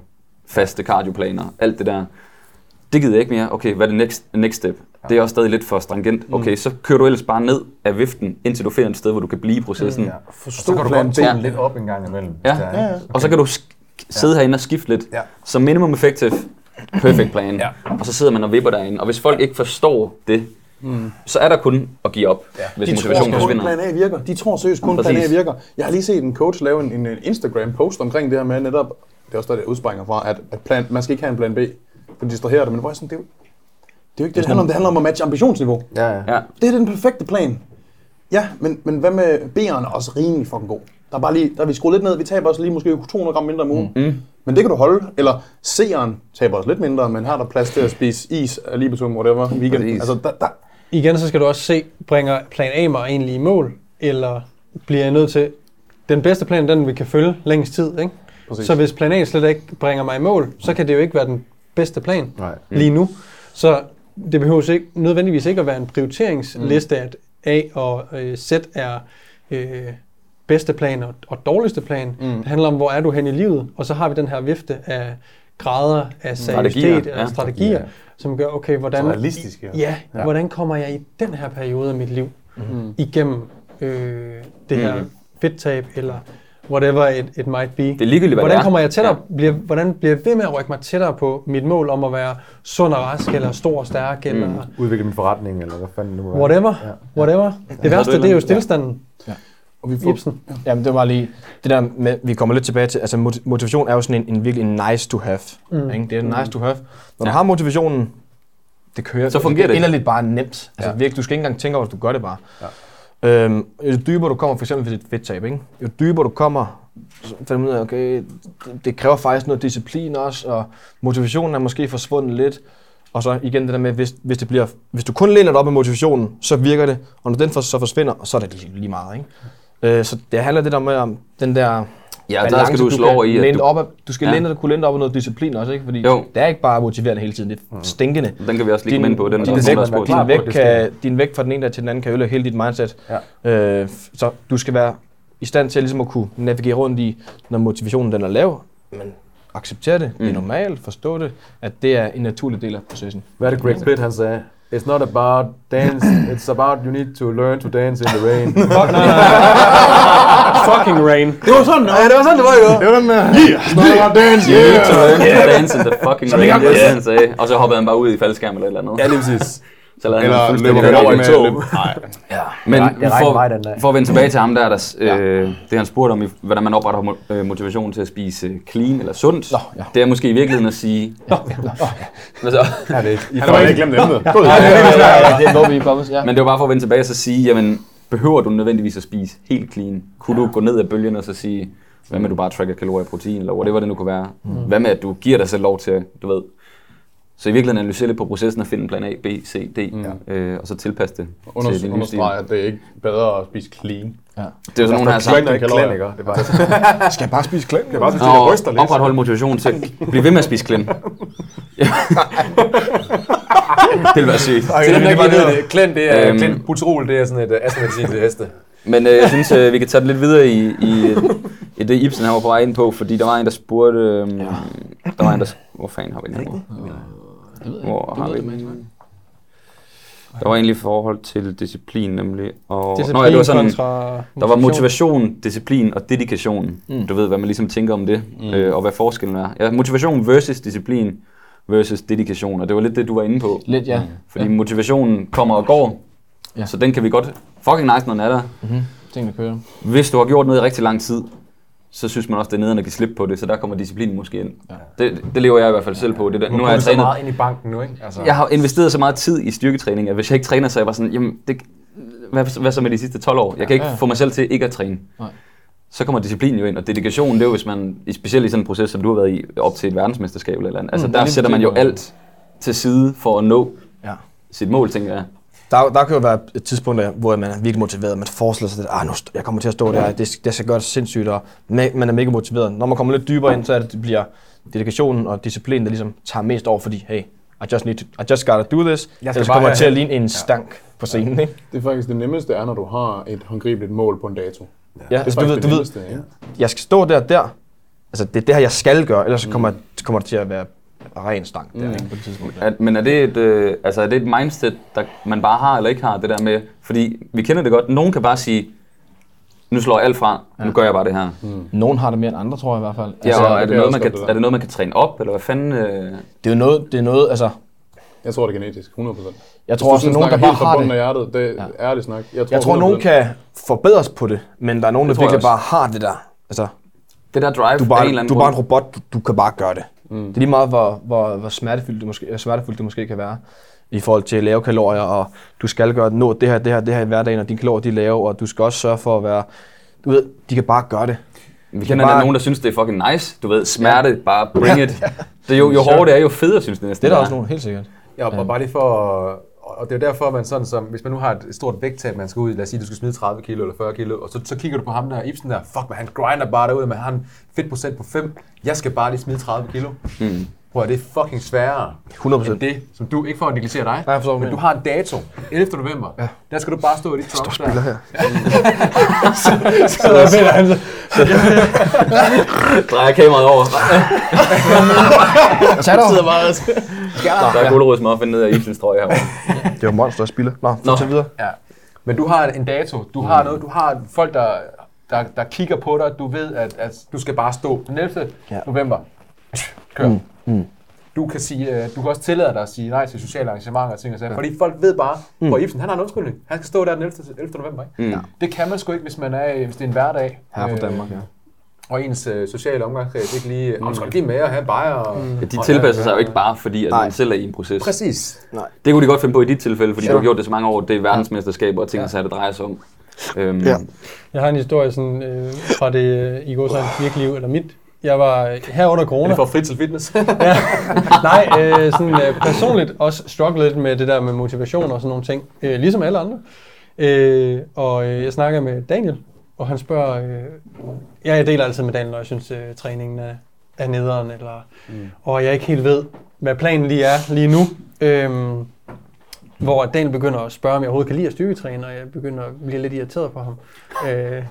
faste cardioplaner, alt det der. Det gider jeg ikke mere. Okay, hvad er det next, next step? Det er også stadig lidt for stringent. Okay, så kører du ellers bare ned af viften, indtil du finder et sted, hvor du kan blive i processen. Ja. Forstå Så kan du plan godt tone lidt op en gang imellem. Ja. der er, Ja, ja. ikke? Og så kan du sk- sidde herinde og skifte lidt. Ja. Så minimum effective, perfect plan. Ja. Og så sidder man og vipper derinde. Og hvis folk ikke forstår det, så er der kun at give op, Ja. hvis De motivationen tror forsvinder. plan A virker. De tror seriøst kun, plan A Præcis. virker. Jeg har lige set en coach lave en, en Instagram-post omkring det her med netop, det er også der, det udspringer fra, at, at plan, man skal ikke have en plan B, for det distraherer dig. Men hvor jeg sådan, det er jo, det er jo ikke det, det handler om. Det handler om at matche ambitionsniveau. Ja, ja. Ja. Det er den perfekte plan. Ja, men, men hvad med B'eren er også rimelig fucking god. Der er bare lige, der er vi skruet lidt ned. Vi taber også lige måske 200 gram mindre om ugen. Mm. Men det kan du holde. Eller C'eren taber også lidt mindre, men har der plads til at spise is, alibitum, whatever. Præcis. Altså, der, der, Igen, så skal du også se, bringer plan A mig egentlig i mål, eller bliver jeg nødt til, den bedste plan, den vi kan følge længst tid, ikke? Præcis. Så hvis plan A slet ikke bringer mig i mål, så kan det jo ikke være den bedste plan Nej. lige nu. Så det behøver ikke, nødvendigvis ikke at være en prioriteringsliste, at A og øh, Z er øh, bedste plan og, og dårligste plan. Mm. Det handler om, hvor er du hen i livet, og så har vi den her vifte af grader af seriøsitet Strategier, og ja. strategier, som gør, okay, hvordan, ja. ja, ja. hvordan kommer jeg i den her periode af mit liv mm. igennem øh, det her Mhm. fedttab, eller whatever it, it might be. Det er ligegyldigt, hvordan er. kommer jeg tættere, Ja. bliver, hvordan bliver jeg ved med at rykke mig tættere på mit mål om at være sund og rask, eller stor og stærk, eller Udvikle min forretning, eller hvad fanden nu er. whatever. Ja. whatever. Det værste, det er jo eller andet? Og vi får, Ibsen. Jamen, det var lige det der med, vi kommer lidt tilbage til, altså moti- motivation er jo sådan en, en virkelig en nice to have. Mm. Ikke? Det er en nice to have. Når du Ja. har motivationen, det kører. Så fungerer det. Det er inderligt bare nemt. Altså Ja. virkelig, du skal ikke engang tænke over, at du gør det bare. Ja. Øhm, jo dybere du kommer, for eksempel ved et fedttab, ikke? jo dybere du kommer, så finder ud af, okay, det, det kræver faktisk noget disciplin også, og motivationen er måske forsvundet lidt. Og så igen det der med, hvis, hvis, det bliver, hvis du kun læner dig op med motivationen, så virker det, og når den for, så forsvinder, så er det lige, lige meget. Ikke? Øh, så det handler det der med om den der Ja, der skal du slå kan over i, at du, op af, du skal Ja. dig, kunne læne dig op af noget disciplin også, ikke? Fordi Jo. det er ikke bare motiverende hele tiden, det er stinkende. den kan vi også lige komme ind på. Den er din, også vægt, din, på, vægt kan, din vægt fra den ene dag til den anden kan ødelægge hele dit mindset. Ja. Øh, så du skal være i stand til ligesom at kunne navigere rundt i, når motivationen den er lav, men acceptere det, det er Mm. normalt, forstå det, at det er en naturlig del af processen. Hvad er det Greg Pitt, han sagde? It's not about dance, it's about you need to learn to dance in the rain. Fucking rain. det var sådan, ja, det var sådan, det var jo. Det var den der, yeah, it's not about dance, You need yeah. to learn to dance in the fucking rain, det er det, han sagde. Og så hoppede han bare ud i faldskærm eller et eller andet. Ja, lige præcis. Så lavede han Eller fuldstændig løber det over i tog. Nej. Men Jeg- jeg regner mig den for, for at vende tilbage til ham der, der øh, det han spurgte om, hvordan man opretholder mo- øh, motivation til at spise clean eller sundt, Nå, ja. det er måske i virkeligheden at sige... Hvad så? Ja, det. I Han har ikke glemt emnet. God idé. Ja, det er hvor vi er ja. Men det var bare for at vende tilbage og så sige, jamen, behøver du nødvendigvis at spise helt clean? Kunne du gå ned ad bølgen og så sige, hvad med at du bare tracker kalorier, protein, eller whatever det nu kunne være? Mm. Hvad med at du giver dig selv lov til, du ved, så i virkeligheden analysere lidt på processen og finde plan A, B, C, D, mm. øh, og så tilpasse det Under, til din understrege, at det er ikke bedre at spise clean. Ja. Det er jo sådan nogen, der har sagt, Ikke klæn, ikke? Det bare, Skal jeg bare spise klem? det er bare hvis de der ryster og lidt. opretholde motivationen til at blive ved med at spise klem. Ja. det vil være sygt. Okay, det, det, det, det, Klæn, det er, Øhm. klæn, buterol, det er sådan et uh, astmamedicin til heste. Men øh, jeg synes, øh, vi kan tage det lidt videre i, i, i det, Ibsen han var på vej ind på, fordi der var en, der spurgte... Øh, der var en, der... Hvor fanden har vi den her? Hvor har vi den? Der var egentlig i forhold til disciplin, nemlig. Og, Disciplin Nå, ja, det var sådan, kontra der var motivation, disciplin og dedikation. Mm. Du ved, hvad man ligesom tænker om det, mm. øh, og hvad forskellen er. Ja, motivation versus disciplin versus dedikation, og det var lidt det, du var inde på. Lidt, ja. Fordi motivationen kommer og går, Ja. så den kan vi godt... Fucking nice, når den er der. Mm-hmm. Tingene kører. Hvis du har gjort noget i rigtig lang tid, så synes man også, det er nederen at give slip på det, så der kommer disciplinen måske ind. Ja. Det, det lever jeg i hvert fald selv på. Det der. Nu har jeg så trænet. meget ind i banken nu, ikke? Altså, Jeg har investeret så meget tid i styrketræning, at hvis jeg ikke træner, så er jeg bare sådan, jamen, det, hvad, hvad så med de sidste 12 år? Jeg kan ikke Ja, ja. få mig selv til ikke at træne. Nej. Så kommer disciplinen jo ind, og dedikation, det er jo, hvis man, i- specielt i sådan en proces, som du har været i, op til et verdensmesterskab eller et eller andet, altså Mm, der sætter man jo alt til side for at nå Ja. sit mål, tænker jeg. Der, der kan jo være et tidspunkt, der, hvor man er virkelig motiveret. Man forestiller sig, at ah, nu, jeg kommer til at stå der, det, det skal gøre det sindssygt, og ma- man er mega motiveret. Når man kommer lidt dybere ind, så er det, det bliver dedikationen og disciplinen, der ligesom tager mest over, fordi hey, I just, need to, I just gotta do this, Jeg ellers kommer jeg til at ligne en stank på scenen, ikke? Det er faktisk det nemmeste er, når du har et håndgribeligt mål på en dato. Ja, Det er altså, du faktisk ved, det du ved, nemmeste, ja. jeg skal stå der der, altså det er det her, jeg skal gøre, ellers så kommer, kommer det til at være ren stank der, ikke, på et tidspunkt. At, men er det, et, øh, altså er det et mindset, der man bare har eller ikke har, det der med, fordi vi kender det godt, nogen kan bare sige, nu slår jeg alt fra, nu gør jeg bare det her. Nogen har det mere end andre, tror jeg i hvert fald. Ja, Altså, og er det det, noget, man kan, det er der. det noget, man kan træne op, eller hvad fanden? Øh? det er jo noget, det er noget, altså, Jeg tror, det er genetisk, 100%. jeg tror også, at nogen, der bare har det. af hjertet, det er ærligt snak. Jeg tror, Jeg tror, nogen 100%. kan forbedres på det, men der er nogen, der Det jeg virkelig bare har det der. Altså, Det der drive du er bare, en eller anden du er bare en robot, du, du kan bare gøre det. Mm. Det er lige meget, hvor, hvor, hvor smertefuldt, det måske, smertefuldt det måske kan være i forhold til lave kalorier, og du skal gøre nå det her, det her, det her i hverdagen, og dine kalorier de er lave, og du skal også sørge for at være, du ved, de kan bare gøre det. Vi kender bare- nogen, der synes, det er fucking nice. Du ved, smerte, bare bring it. Det er jo, jo hårdere det er, jo federe, synes det næsten. Det er der er. også nogen, helt sikkert. Ja, og bare lige for, og det er derfor, man sådan som, hvis man nu har et stort vægttab, man skal ud, lad os sige, du skal smide 30 kilo eller 40 kilo, og så, så kigger du på ham der, Ibsen der, fuck man, han grinder bare derude, men han har en fedtprocent på 5, jeg skal bare lige smide 30 kilo. Mm. Prøv at det er fucking sværere 100%. end det, som du, ikke for at negligere dig, hvad men du har en dato, 11. november, ja. der skal du bare stå i dit trunks der. her. Så der finder han så. Drejer kameraet over. Så er der jo. Der er gulerodsmuffin ned af Ibsens trøje her. Det er jo monster at spille. Nå, Nå. fortæl videre. Ja. Men du har en dato, du har noget, du har folk, der, der, der kigger på dig, du ved, at, at du skal bare stå den 11. Ja. Ja. november. Kør. Mm. Mm. Du kan, sige, øh, du kan også tillade dig at sige nej til sociale arrangementer og ting og sager, ja. fordi folk ved bare, mm. hvor Ibsen, han har en undskyldning. Han skal stå der den 11. 11. november. Ikke? Mm. Det kan man sgu ikke, hvis, man er, hvis det er en hverdag. Her fra Danmark, ja. Og ens øh, sociale omgangskreds ikke lige, mm. skal give med og have bajer. Og, mm. Ja, de tilpasser sig jo ikke bare, fordi at man selv er i en proces. Præcis. Det kunne de godt finde på i dit tilfælde, fordi Ja. du har gjort det så mange år. Det er verdensmesterskaber og ting, ja. det drejer sig om. Øhm, Ja. Jeg har en historie sådan, øh, fra det øh, i går sådan virkelige liv, eller mit. Jeg var øh, her under Er corona. det for frit til fitness? Nej, øh, sådan øh, personligt også struggle lidt med det der med motivation og sådan nogle ting, øh, ligesom alle andre. Øh, og øh, jeg snakker med Daniel, og han spørger, øh, ja, jeg deler altid med Daniel, når jeg synes, øh, træningen er, er nederen, eller, mm. og jeg ikke helt ved, hvad planen lige er lige nu. Øh, hvor Daniel begynder at spørge, om jeg overhovedet kan lide at styrketræne, og jeg begynder at blive lidt irriteret på ham. Øh,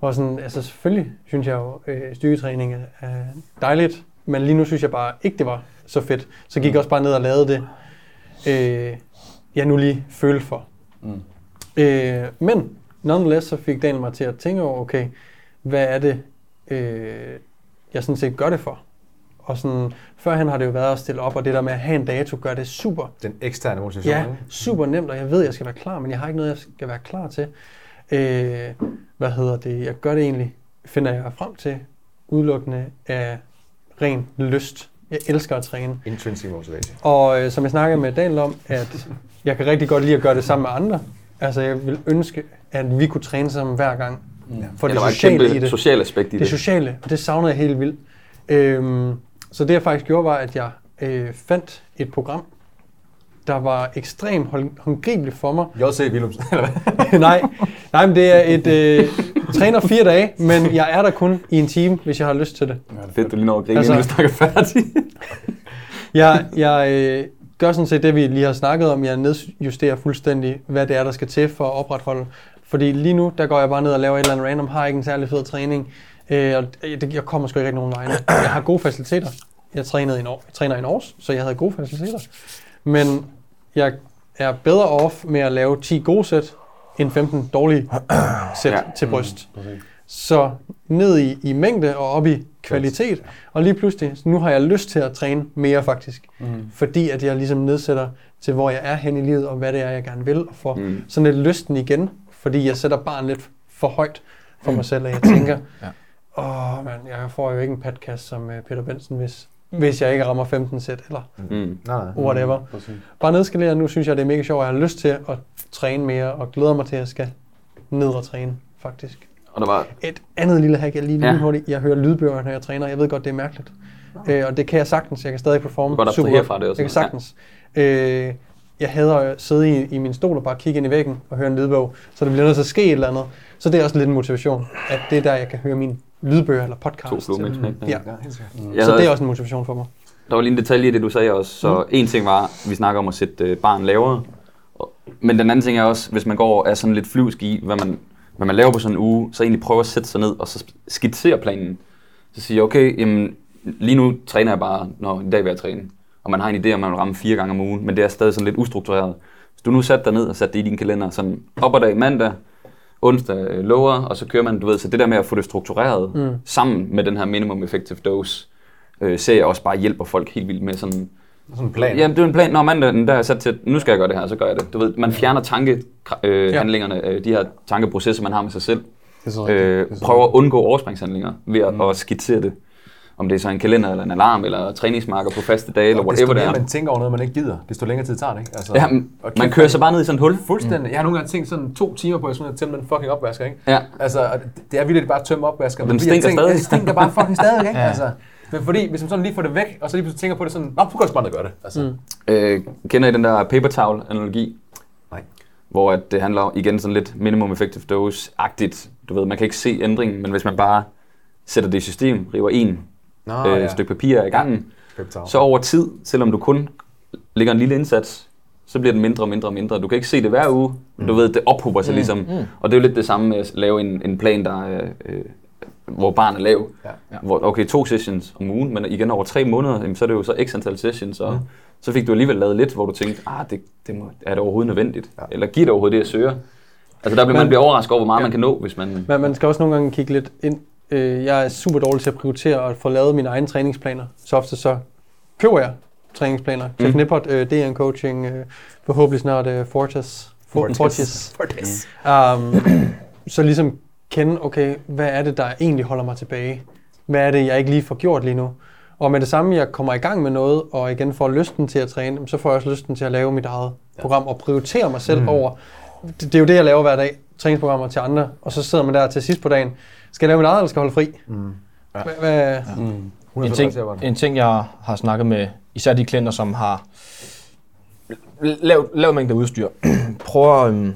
og sådan, altså selvfølgelig synes jeg jo, øh, styrketræning er, er dejligt, men lige nu synes jeg bare ikke, det var så fedt. Så gik jeg også bare ned og lavede det, øh, jeg nu lige følte for. Mm. Øh, men nonetheless, så fik Daniel mig til at tænke over, okay, hvad er det, øh, jeg sådan set gør det for? Og sådan, førhen har det jo været at stille op, og det der med at have en dato, gør det super Den eksterne motivation. Ja, ikke? super nemt, og jeg ved, at jeg skal være klar, men jeg har ikke noget, jeg skal være klar til. Øh, hvad hedder det? Jeg gør det egentlig, finder jeg frem til, udelukkende af ren lyst. Jeg elsker at træne. Intrinsic motivation. Og øh, som jeg snakkede med Daniel om, at jeg kan rigtig godt lide at gøre det sammen med andre. Altså, jeg vil ønske, at vi kunne træne sammen hver gang. For Ja, det der var et sociale kæmpe i det. socialt aspekt i Det det. sociale, og det savnede jeg helt vildt. Øhm, så det jeg faktisk gjorde, var, at jeg øh, fandt et program, der var ekstremt hånd- håndgribeligt for mig. J.C. Willumsen, eller hvad? nej, nej, men det er et øh, træner fire dage, men jeg er der kun i en time, hvis jeg har lyst til det. Fedt, du lige når at grine, Altså- inden vi snakker færdig. Jeg, jeg øh, gør sådan set det, vi lige har snakket om. Jeg nedjusterer fuldstændig, hvad det er, der skal til for at opretholde. Fordi lige nu, der går jeg bare ned og laver et eller andet random, har ikke en særlig fed træning. Øh, og det, jeg kommer sgu ikke rigtig nogen vegne. Jeg har gode faciliteter. Jeg, trænede i Nor- jeg træner i Norge, så jeg havde gode faciliteter. Men jeg er bedre off med at lave 10 gode sæt, end 15 dårlige sæt Ja. til bryst. Så ned i, i mængde og op i kvalitet. Og lige pludselig, nu har jeg lyst til at træne mere faktisk. Mm. Fordi at jeg ligesom nedsætter til, hvor jeg er hen i livet, og hvad det er, jeg gerne vil. Og får Mm. mm. sådan lidt lysten igen. Fordi jeg sætter barn lidt for højt for mig selv, at jeg tænker, Ja. åh oh, man, jeg får jo ikke en podcast som uh, Peter Benson, hvis, hvis jeg ikke rammer 15 sæt, eller Mm. Nej, nej. whatever. Præcis. Bare nedskalere, nu synes jeg, det er mega sjovt, og jeg har lyst til at træne mere, og glæder mig til, at jeg skal ned og træne, faktisk. Og der var, Et andet lille hack, jeg lige Ja. ja. hurtigt. Jeg hører lydbøger, når jeg træner. Jeg ved godt, det er mærkeligt. Øh, og det kan jeg sagtens. Jeg kan stadig performe Du kan godt super abstrahere fra det også. Jeg kan sagtens. Øh, jeg hader at sidde i, i min stol og bare kigge ind i væggen og høre en lydbog. Så det bliver nødt til at ske et eller andet. Så det er også lidt en motivation, at det er der, jeg kan høre mine lydbøger eller podcast. to fluer med et smæk. Ja. Jeg Så det er også en motivation for mig. Der var lige en detalje i det, du sagde også. Så Mm. en ting var, vi snakker om at sætte øh, barn lavere. Men den anden ting er også, hvis man går og er sådan lidt flyvsk i, hvad man, hvad man laver på sådan en uge, så egentlig prøve at sætte sig ned og så skitsere planen. Så sige, okay, jamen, lige nu træner jeg bare, når i dag vil jeg træne. Og man har en idé om, at man vil ramme fire gange om ugen, men det er stadig sådan lidt ustruktureret. Hvis du nu satte dig ned og satte det i din kalender, sådan op og dag mandag, onsdag øh, lower, og så kører man, du ved, så det der med at få det struktureret mm. sammen med den her minimum effective dose, øh, ser jeg også bare hjælper folk helt vildt med sådan, Sådan en plan. Jamen, det er en plan. Når mandag, der er jeg sat til, nu skal jeg gøre det her, så gør jeg det. Du ved, man fjerner tankehandlingerne, øh, Ja. øh, de her tankeprocesser, man har med sig selv. Det er så rigtigt. Øh, er prøver at undgå overspringshandlinger ved at, mm. at skitsere det. Om det er så en kalender, eller en alarm, eller træningsmarker på faste dage, eller whatever det er. man tænker over noget, man ikke gider, desto længere tid tager det, ikke? Altså, Ja, man, kører sig bare ned i sådan et hul. Fuldstændig. Jeg har nogle gange tænkt sådan to timer på, at jeg sådan til den fucking opvasker, ikke? Ja. Altså, det- er vildt bare at tømme opvaskeren. Den stinker tænker, stadig. ja, Det stinker bare fucking stadig, ikke? Ja. Altså, men fordi, hvis man sådan lige får det væk, og så lige pludselig tænker på det sådan, nå, så kan jeg bare gøre det. Altså, mm. Øh, kender I den der paper towel analogi? Nej. Hvor at det handler igen sådan lidt minimum effective dose-agtigt. Du ved, man kan ikke se ændringen, men hvis man bare sætter det i system, river en Nå, øh, ja. stykke papir af gangen, talk. så over tid, selvom du kun lægger en lille indsats, så bliver den mindre og mindre og mindre. Du kan ikke se det hver uge, men du ved, det ophober sig ligesom. Og det er jo lidt det samme med at lave en, en plan, der er, øh, hvor barnet er lav. Ja. Ja. Hvor, okay, to sessions om ugen, men igen over tre måneder, jamen, så er det jo så x antal sessions, og så fik du alligevel lavet lidt, hvor du tænkte, ah, det, det må, er det overhovedet nødvendigt? Ja. Ja. Eller giver det overhovedet det, jeg søger? Altså der bliver man Men- bliver overrasket over, hvor meget Ja. man kan nå, hvis man... Men man skal også nogle gange kigge lidt ind. Øh, jeg er super dårlig til at prioritere og få lavet mine egne træningsplaner. Så ofte så køber jeg træningsplaner. Jeff Mm. Nippert, øh, DN Coaching, øh, forhåbentlig snart øh, Fortis. For- Fortis. Fortis. Um, så ligesom kende, okay, hvad er det, der egentlig holder mig tilbage? Hvad er det, jeg ikke lige får gjort lige nu? Og med det samme, jeg kommer i gang med noget, og igen får lysten til at træne, så får jeg også lysten til at lave mit eget program og prioritere mig selv mm. over. Det, det er jo det, jeg laver hver dag, træningsprogrammer til andre, og så sidder man der til sidst på dagen. Skal jeg lave mit eget, eller skal jeg holde fri? Mm. Ja. Hvad, hvad, En ting, en ting, jeg har snakket med især de klienter, som har lavet, lavet mængder udstyr, prøver øhm,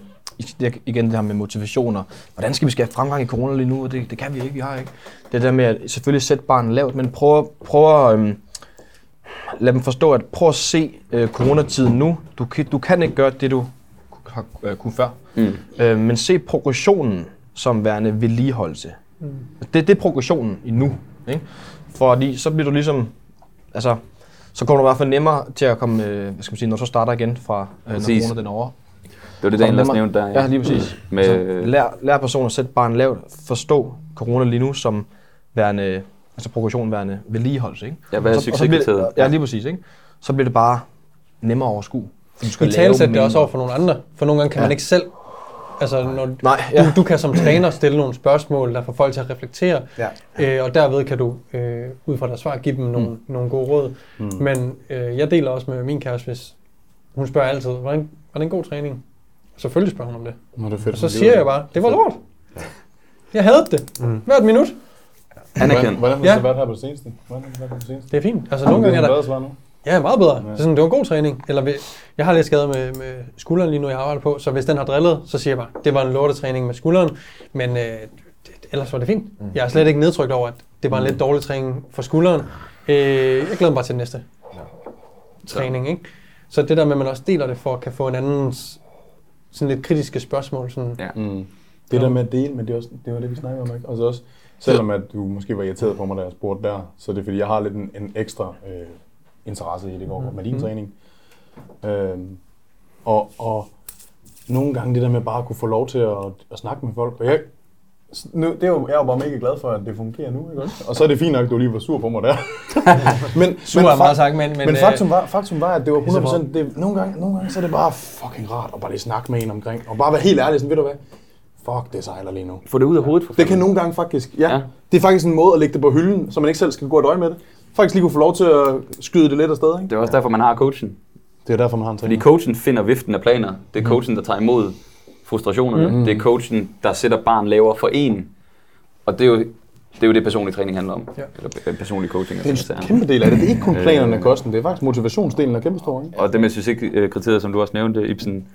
igen det her med motivationer. Hvordan skal vi skabe fremgang i corona lige nu? Det, det kan vi ikke, vi har ikke. Det der med at selvfølgelig sætte barnet lavt, men prøv, prøv at øhm, lad dem forstå, at prøv at se øh, coronatiden nu. Du, kan- du kan ikke gøre det, du har øh, kunne før. Mm. Øh, men se progressionen som værende vedligeholdelse. Mm. Det, det er progressionen i nu. Ikke? Fordi så bliver du ligesom, altså, så kommer du i hvert fald nemmere til at komme, øh, hvad skal man sige, når du så starter igen fra, øh, når corona den er over. Det var det, Daniel også nævnte der. Ja, lige præcis. Med, Så lær, lær personen at sætte barnet lavt, forstå corona lige nu som værende, altså progression værende vedligeholdelse. Ikke? Ja, hvad er det- succeskriteriet? Ja, lige præcis. Ikke? Så bliver det bare nemmere at overskue. Du skal I talesæt det mindre. også over for nogle andre, for nogle gange kan Ja. man ikke selv, altså når Nej, ja. du, du kan som træner stille nogle spørgsmål, der får folk til at reflektere, Ja. øh, og derved kan du øh, ud fra deres svar give dem nogle, mm. nogle gode råd. Mm. Men øh, jeg deler også med min kæreste, hvis hun spørger altid, hvordan var det en god træning? Selvfølgelig spørger hun om det. Nå, det fedt. Og så siger jeg bare, det var lort. Jeg havde det. Hvert minut. Hvordan, Anerkendt. hvordan har Ja. det så været her på det seneste? Hvordan på det seneste? Det er fint. Altså nogle gange er der... Ja, meget bedre. Det, er sådan, det var en god træning. Eller vi- jeg har lidt skade med, med skulderen lige nu, jeg arbejder på, så hvis den har drillet, så siger jeg bare, det var en lortetræning med skulderen, men øh, det, ellers var det fint. Jeg er slet ikke nedtrykt over, at det var en lidt dårlig træning for skulderen. Øh, jeg glæder mig bare til den næste træning. Ikke? Så det der med, at man også deler det for at kan få en andens sådan lidt kritiske spørgsmål. Sådan, Ja. Mm. Det der med at dele, men det, er også, det var det, vi snakkede om, ikke? Altså også, selvom at du måske var irriteret på mig, da jeg spurgte der, så er det fordi, jeg har lidt en, en ekstra øh, interesse i det går med din træning. Øhm, og, og nogle gange det der med bare at kunne få lov til at, at snakke med folk, og jeg, nu, det er jo, jeg er jo bare mega glad for, at det fungerer nu, ikke også? Og så er det fint nok, at du lige var sur på mig der. men, Sur er meget sagt, men... men, men, men øh, faktum, var, faktum var, at det var så 100%, det, nogle, gange, nogle gange så er det bare fucking rart at bare lige snakke med en omkring, og bare være helt ærlig, sådan, ved du hvad, fuck, det sejler lige nu. Få det ud af hovedet for Det kan nogle gange faktisk, ja, Ja. ja. Det er faktisk en måde at lægge det på hylden, så man ikke selv skal gå og døje med det. Faktisk lige kunne få lov til at skyde det lidt afsted, ikke? Det er også derfor, man har coachen. Det er derfor, man har en Fordi træner. coachen finder viften af planer. Det er coachen, der tager imod frustrationerne. Mm. Det er coachen, der sætter barn lavere for en. Og det er jo det, er jo det personlig træning handler om. Ja. Eller øh, personlig coaching. Det er altså, en kæmpe del af det. Det er ikke kun planerne af kosten, det er faktisk motivationsdelen af kæmpe stor, ikke? Og det med succeskriteriet, som du også nævnte, Ibsen,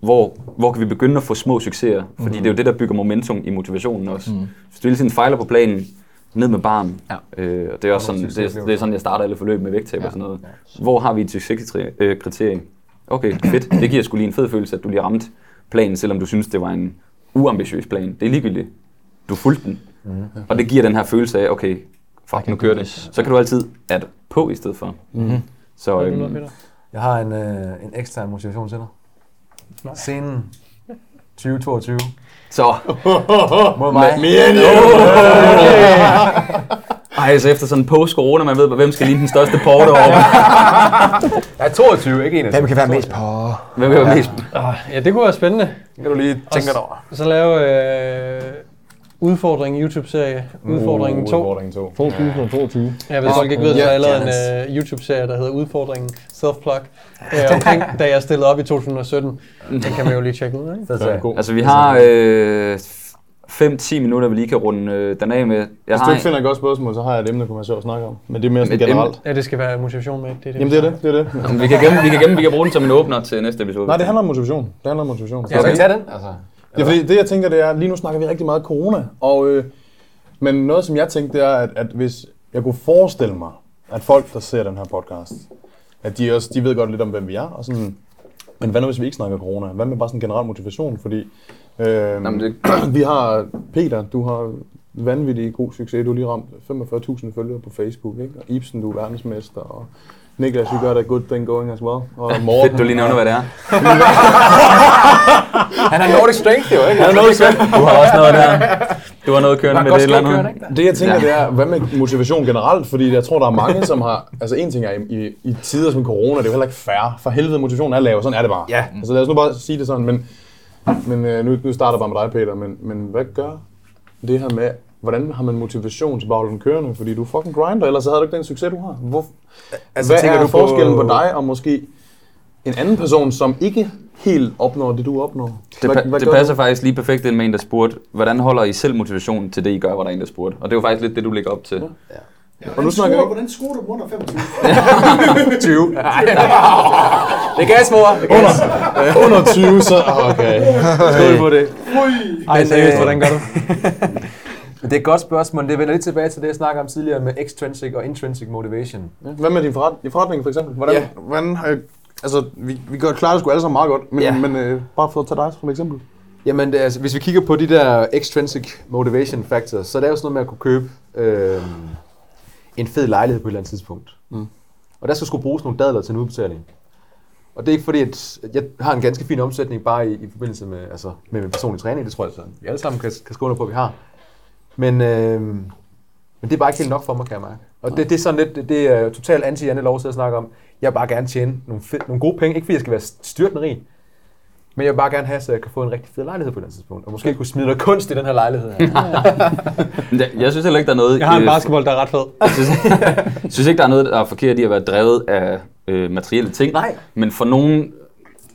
hvor, hvor kan vi begynde at få små succeser? Fordi det er jo det, der bygger momentum i motivationen også. Mm. Hvis du hele tiden fejler på planen, ned med barn. Ja. Øh, og det er også sådan, det, er- det er sådan, jeg starter alle forløb med vægttab ja. og sådan noget. Hvor har vi et succeskriterie? Okay, fedt. Det giver sgu lige en fed følelse, at du lige ramte planen, selvom du synes, det var en uambitiøs plan. Det er ligegyldigt. Du fulgte den. Mm. Og det giver den her følelse af, okay, fuck, nu kører det. Så kan du altid adde på i stedet for. Mm. Så, øhm? Jeg har en, øh, en ekstern motivation til dig. Nej. Scenen 2022 så mod mig. Mere end Ej, så efter sådan en post-corona, man ved, hvem skal ligne den største porte over. Jeg er 22, ikke 21. Hvem kan være mest på? Hvem kan være mest? Ah, ja, det kunne være spændende. kan du lige tænke dig over. Så lave øh, udfordring YouTube-serie. Udfordringen 2. Udfordringen 2. 2022. Ja, hvis folk ikke ved det, så har jeg lavet Yes. en uh, YouTube-serie, der hedder Udfordringen Self-Plug. Øh, omkring, da jeg stillede op i 2017. Den kan man jo lige tjekke ud, ikke? Det er god. Altså, vi har øh, 5-10 minutter, vi lige kan runde øh, den af med. Jeg Hvis du ikke finder et godt spørgsmål, så har jeg et emne, der kunne være sjovt at snakke om. Men det er mere sådan Et emne? generelt. Ja, det skal være motivation med. Det er det, Jamen det er det, det er det. Jamen, vi kan gemme, vi kan gemme, vi kan bruge den som en åbner til næste episode. Nej, det handler om motivation. Det handler om motivation. Ja, Skal vi tage den? Altså, Det er fordi, det jeg tænker, det er, lige nu snakker vi rigtig meget corona, og, øh, men noget som jeg tænkte, det er, at, at hvis jeg kunne forestille mig, at folk, der ser den her podcast, at de også, de ved godt lidt om, hvem vi er, og sådan, men hvad nu, hvis vi ikke snakker corona? Hvad med bare sådan en generel motivation? Fordi øh, Jamen, det- vi har Peter, du har vanvittig god succes. Du har lige ramt 45.000 følgere på Facebook, ikke? Og Ibsen, du er verdensmester, og Niklas, you got a good thing going as well. Og Morten, Fedt, du lige nævner, hvad det er. han er Nordic Strength jo, ikke? Han er noget selv. Du har også noget der. Du har noget kørende med det eller andet. Det jeg tænker, det er, hvad med motivation generelt? Fordi jeg tror, der er mange, som har... Altså en ting er, i, i, i tider som corona, det er jo heller ikke fair. For helvede, motivation er lav, sådan er det bare. Ja. Altså lad os nu bare sige det sådan, men, men øh, nu, nu starter jeg bare med dig, Peter, men, men hvad gør det her med, hvordan har man motivation til bare at holde den kørende? Fordi du er fucking grinder, ellers så havde du ikke den succes, du har. Hvor, altså, hvad tænker er du på- forskellen på dig og måske en anden person, som ikke helt opnår det, du opnår? Det, Hvad- pa- hvad det passer du? faktisk lige perfekt ind med en, der spurgte, hvordan holder I selv motivation til det, I gør, var der en, der spurgte. Og det er jo faktisk lidt det, du lægger op til. Og nu snakker vi Hvordan skruer du under 25? 20. det er gas, mor. Det er gas. under 20, så okay. Skål på det. Ej, seriøst, øh, hvordan gør du? Det er et godt spørgsmål. Det vender lidt tilbage til det, jeg snakker om tidligere med extrinsic og intrinsic motivation. Hvad med din forret, din forretning for eksempel? Hvordan, Ja. ja. hvordan jeg, altså, vi, vi gør klarer det sgu alle sammen meget godt, men, Ja. ja. men øh, bare for at tage dig som eksempel. Jamen, det altså, hvis vi kigger på de der extrinsic motivation factors, så er det jo sådan noget med at kunne købe øh, en fed lejlighed på et eller andet tidspunkt. Mm. Og der skal sgu bruges nogle dadler til en udbetaling. Og det er ikke fordi, at jeg har en ganske fin omsætning bare i, i forbindelse med, altså, med min personlige træning. Det tror jeg, så vi alle sammen kan, kan skrive under på, at vi har. Men, øh, men det er bare ikke helt nok for mig, kan jeg mærke. Og det, det er sådan lidt, det, er totalt anti Janne lov til at snakke om. Jeg vil bare gerne tjene nogle, fed, nogle gode penge. Ikke fordi jeg skal være styrtende rig, men jeg vil bare gerne have, så jeg kan få en rigtig fed lejlighed på et andet tidspunkt. Og måske kunne smide noget kunst i den her lejlighed her. Jeg synes heller ikke, der er noget... Jeg har en basketball, der er ret fed. Jeg synes, jeg synes ikke, der er noget, der er forkert i at være drevet af øh, materielle ting. Nej. Men for nogen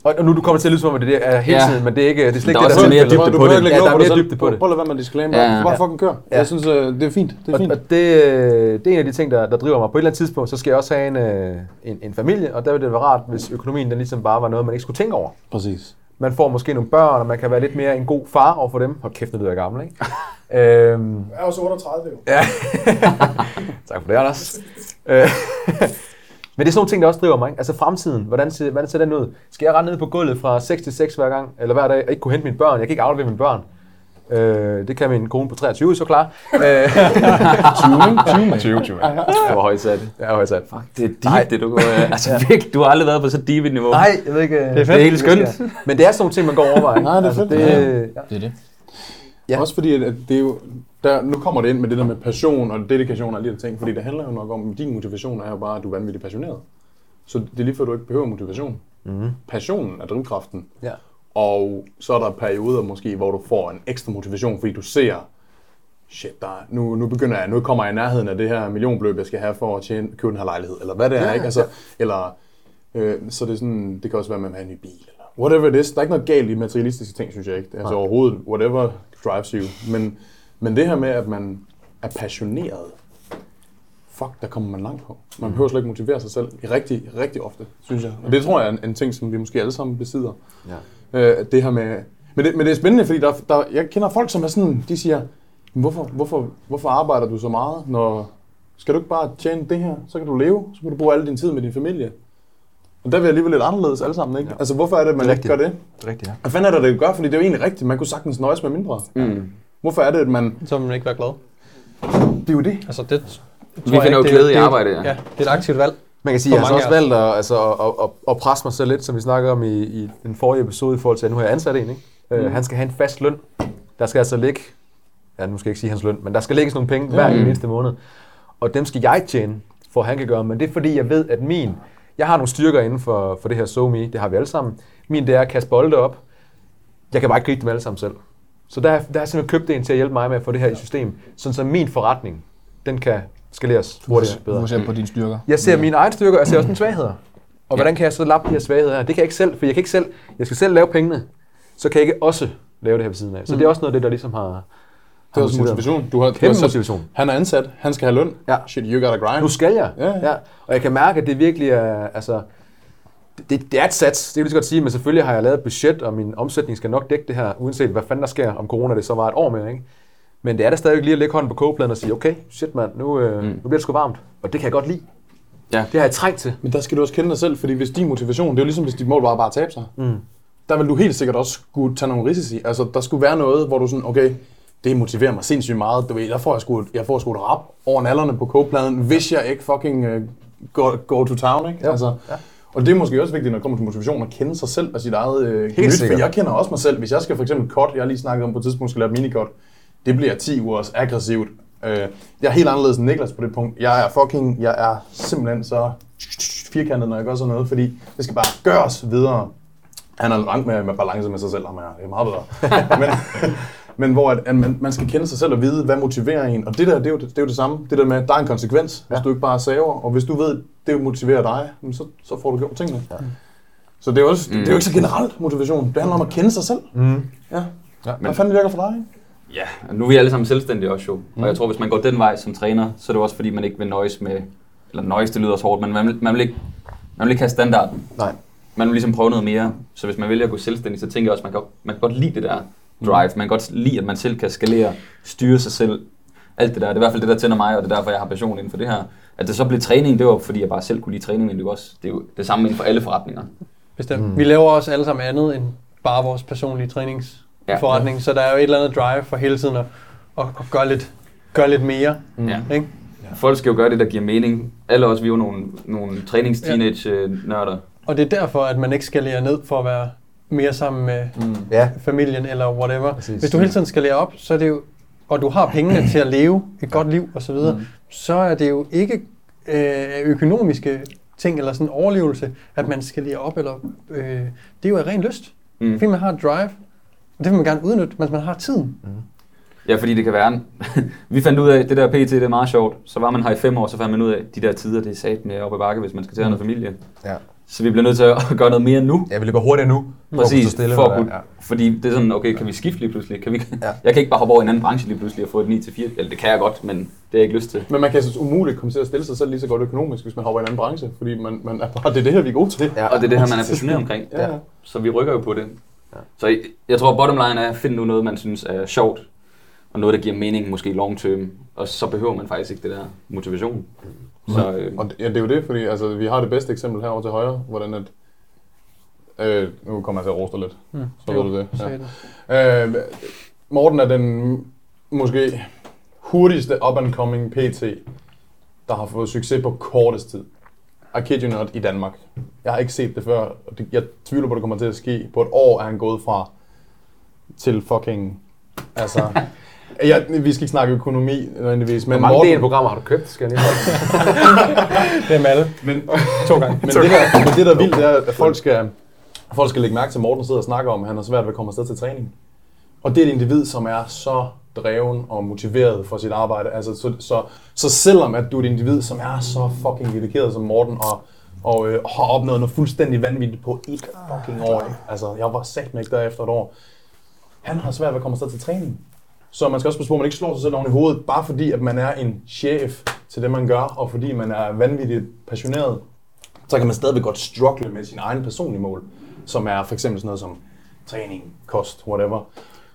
Og, og nu du kommer til at lyde som om, at det er hele Ja. tiden, men det er ikke, det er slet Der ikke er det, også mere tilfældet. dybde du på det. Ja, der er mere dybde på det. Prøv at lade være med at disclaimer. Ja. Bare fucking kør. Ja. Jeg synes, øh, det er fint. Det er Og, fint. og det, øh, det er en af de ting, der, der driver mig. På et eller andet tidspunkt, så skal jeg også have en, øh, en, en familie, og der vil det være rart, hvis økonomien den ligesom bare var noget, man ikke skulle tænke over. Præcis. Man får måske nogle børn, og man kan være lidt mere en god far over for dem. Hold kæft, nu lyder jeg gammel, ikke? øhm, Jeg er også 38 jo. Ja. tak for det, Anders. Øh, Men det er sådan nogle ting, der også driver mig. Ikke? Altså fremtiden, hvordan ser, hvordan ser den ud? Skal jeg rende ned på gulvet fra 6 til 6 hver gang, eller hver dag, og ikke kunne hente mine børn? Jeg kan ikke aflevere mine børn. Øh, det kan min kone på 23 så klar. Øh, 20, ikke? 20, mand. 20, 20. Det var højt sat. Jeg har højt sat. Fuck, det er deep, Nej. det du går... Altså virkelig, du har aldrig været på så deep et niveau. Nej, jeg ved ikke. Det er fedt. Det er helt skønt. Men det er sådan nogle ting, man går over. Nej, det er fedt. Det, Ja. ja. Det er det. Ja. Også fordi, at det er jo, der, nu kommer det ind med det der med passion og dedikation og alle de der ting, fordi det handler jo nok om, at din motivation er jo bare, at du er vanvittigt passioneret. Så det er lige før, du ikke behøver motivation. Mm. Passionen er drivkraften. Ja. Og så er der perioder måske, hvor du får en ekstra motivation, fordi du ser, shit, der, er- nu, nu begynder jeg, nu kommer jeg i nærheden af det her millionbeløb, jeg skal have for at tjene, købe den her lejlighed, eller hvad det er, Ja, ikke? Altså, eller, øh, så det er sådan, det kan også være, at man vil have en ny bil, whatever it is. Der er ikke noget galt i materialistiske ting, synes jeg ikke. Det er altså overhovedet, whatever drives you. Men, men det her med, at man er passioneret, fuck, der kommer man langt på. Man behøver slet ikke motivere sig selv i rigtig, rigtig ofte, synes jeg. Og det tror jeg er en, en ting, som vi måske alle sammen besidder. Ja. Øh, det her med... Men det, men det er spændende, fordi der, der, jeg kender folk, som er sådan, de siger, hvorfor, hvorfor, hvorfor arbejder du så meget, når... Skal du ikke bare tjene det her, så kan du leve, så kan du bruge al din tid med din familie. Og der er vi alligevel lidt anderledes alle sammen, ikke? Ja. Altså, hvorfor er det, at man Det ikke gør det? Det er rigtigt, ja. Hvad fanden er det, det gør? Fordi det er jo egentlig rigtigt. Man kunne sagtens nøjes med mindre. Mm. Hvorfor er det, at man... Så vil man ikke være glad. Det er jo det. Altså, det, tror Vi jeg finder jo glæde i det er- arbejde, ja. Ja, det er et aktivt valg. Man kan sige, at jeg har så også valgt at, altså, at, at, at presse mig selv lidt, som vi snakkede om i, i den forrige episode, i forhold til, at nu har jeg ansat en. Ikke? Mm. Uh, han skal have en fast løn. Der skal altså ligge, ja, nu skal jeg ikke sige hans løn, men der skal lægges nogle penge hver Mm. eneste måned. Og dem skal jeg tjene, for at han kan gøre. Men det er fordi, jeg ved, at min, jeg har nogle styrker inden for, for det her SoMe, det har vi alle sammen. Min, det er at kaste bolde op. Jeg kan bare ikke gribe dem alle sammen selv. Så der, der har jeg simpelthen købt en til at hjælpe mig med at få det her i system, sådan så min forretning, den kan skaleres hurtigere, bedre. Fokuser på dine styrker. Jeg ser mine egne styrker, og jeg ser også mine svagheder. Og hvordan kan jeg så lappe de her svagheder her? Det kan jeg ikke selv, for jeg kan ikke selv, jeg skal selv lave pengene, så kan jeg ikke også lave det her ved siden af. Så det er også noget af det, der ligesom har, Det er mig. motivation. Du har, du har Kæmpe sat- motivation. Han er ansat. Han skal have løn. Ja. Shit, you gotta grind. Nu skal jeg. Ja, ja. Og jeg kan mærke, at det virkelig er, altså, det, det er et sats, det kan jeg lige så godt sige, men selvfølgelig har jeg lavet et budget, og min omsætning skal nok dække det her, uanset hvad fanden der sker, om corona det så var et år med, ikke? Men det er da stadig lige at lægge hånden på kogepladen og sige, okay, shit mand, nu, øh, Mm. nu bliver det sgu varmt. Og det kan jeg godt lide. Ja. Det har jeg trængt til. Men der skal du også kende dig selv, fordi hvis din motivation, det er jo ligesom hvis dit mål var bare at tabe sig, Mm. der vil du helt sikkert også skulle tage nogle risici. Altså, der skulle være noget, hvor du sådan, okay, det motiverer mig sindssygt meget. Du ved, jeg får sgu, jeg får sgu et rap over nallerne på kogepladen, hvis jeg ikke fucking uh, go, go to town, ikke? Jo, Altså, ja. Og det er måske også vigtigt, når det kommer til motivation, at kende sig selv og sit eget øh, Helt. For sikkert. jeg kender også mig selv. Hvis jeg skal for eksempel cut, jeg har lige snakket om på et tidspunkt, skal lave et minicut, det bliver 10 ugers aggressivt. Øh, jeg er helt anderledes end Niklas på det punkt. Jeg er fucking, jeg er simpelthen så firkantet, når jeg gør sådan noget, fordi det skal bare gøres videre. Han er langt med, med balance med sig selv, ham her. Det er meget bedre. men, men hvor at, at man, man skal kende sig selv og vide, hvad motiverer en. Og det der, det er jo det, det, er jo det samme. Det der med, at der er en konsekvens, hvis Ja. du ikke bare saver. Og hvis du ved, det motiverer dig, så, så får du gjort tingene. Ja. Så det er, jo også, det er jo ikke så generelt motivation. Det handler om at kende sig selv. Mm. Ja. Ja, Hvad fanden virker for dig? Ikke? Ja, nu er vi alle sammen selvstændige også jo. Og jeg tror, hvis man går den vej som træner, så er det også fordi, man ikke vil nøjes med... Eller nøjes, det lyder også hårdt, men man vil, man vil, ikke, man vil ikke have standarden. Nej. Man vil ligesom prøve noget mere. Så hvis man vælger at gå selvstændig, så tænker jeg også, at man kan, man kan godt lide det der drive. Man kan godt lide, at man selv kan skalere, styre sig selv. Alt det der. Det er i hvert fald det, der tænder mig, og det er derfor, jeg har passion inden for det her. At det så blev træning, det var fordi, jeg bare selv kunne lide træning, men det er også det, er jo det samme inden for alle forretninger. Bestemt. Mm. Vi laver også alle sammen andet end bare vores personlige træningsforretning, ja. så der er jo et eller andet drive for hele tiden at, at, at gøre, lidt, gøre lidt mere. Mm. Ja. Ikke? Folk skal jo gøre det, der giver mening. Alle os, vi er jo nogle, nogle trænings-teenage-nørder. Og det er derfor, at man ikke skal lære ned for at være mere sammen med Mm. Familien eller whatever. Præcis. Hvis du hele tiden skal lære op, så er det jo, og du har pengene til at leve et godt liv osv., mm. så er det jo ikke øh, økonomiske ting eller sådan en overlevelse, at man skal lære op. Eller, øh, det er jo af ren lyst. Mm. Fordi man har et drive, og det vil man gerne udnytte, mens man har tiden. Ja, fordi det kan være. en- vi fandt ud af, at det der PT, det er meget sjovt. Så var man her i fem år, så fandt man ud af, at de der tider, det er sat med op ad bakke, hvis man skal til at have noget familie. Ja. Så vi bliver nødt til at gøre noget mere nu. Ja, vi løber hurtigt nu. for at Præcis, stå stille, for at kunne, ja. fordi det er sådan, okay, kan vi skifte lige pludselig? Kan vi, Ja. Jeg kan ikke bare hoppe over i en anden branche lige pludselig og få et 9-4, eller det kan jeg godt, men det har jeg ikke lyst til. Men man kan så umuligt komme til at stille sig selv lige så godt økonomisk, hvis man hopper i en anden branche, fordi man, man er bare, det er det her, vi er gode til. Ja. Og det er det her, man er passioneret omkring. Ja, ja. Så vi rykker jo på det. Så jeg, jeg tror, bottom line er at finde nu noget, man synes er sjovt, og noget, der giver mening, måske long term. Og så behøver man faktisk ikke det der motivation. Så øh, Og det- ja, det er jo det, fordi altså, vi har det bedste eksempel herovre til højre, hvordan at... Øh, nu kommer jeg til at roste lidt, Mm. så Jo, ved du det. det. Øh, Morten er den måske hurtigste up-and-coming PT, der har fået succes på kortest tid. I kid you not, i Danmark. Jeg har ikke set det før, og det, jeg tvivler på, at det kommer til at ske. På et år er han gået fra til fucking... Altså... Jeg, vi skal ikke snakke økonomi nødvendigvis, Hvor men mange Morten, DN-programmer har du købt, skal jeg lige er Malle. men, To gange. men, det der, men det der er vildt, det er, at folk skal, folk skal lægge mærke til, at Morten sidder og snakker om, at han har svært ved at komme afsted til træning. Og det er et individ, som er så dreven og motiveret for sit arbejde. Altså, så, så, så selvom at du er et individ, som er så fucking dedikeret som Morten, og, og øh, har opnået noget fuldstændig vanvittigt på et fucking år. Ikke? Altså, jeg var sat med ikke der efter et år. Han har svært ved at komme afsted til træning. Så man skal også passe på, at man ikke slår sig selv oven i hovedet, bare fordi, at man er en chef til det, man gør, og fordi man er vanvittigt passioneret, så kan man stadigvæk godt struggle med sin egne personlige mål, som er for eksempel sådan noget som træning, kost, whatever.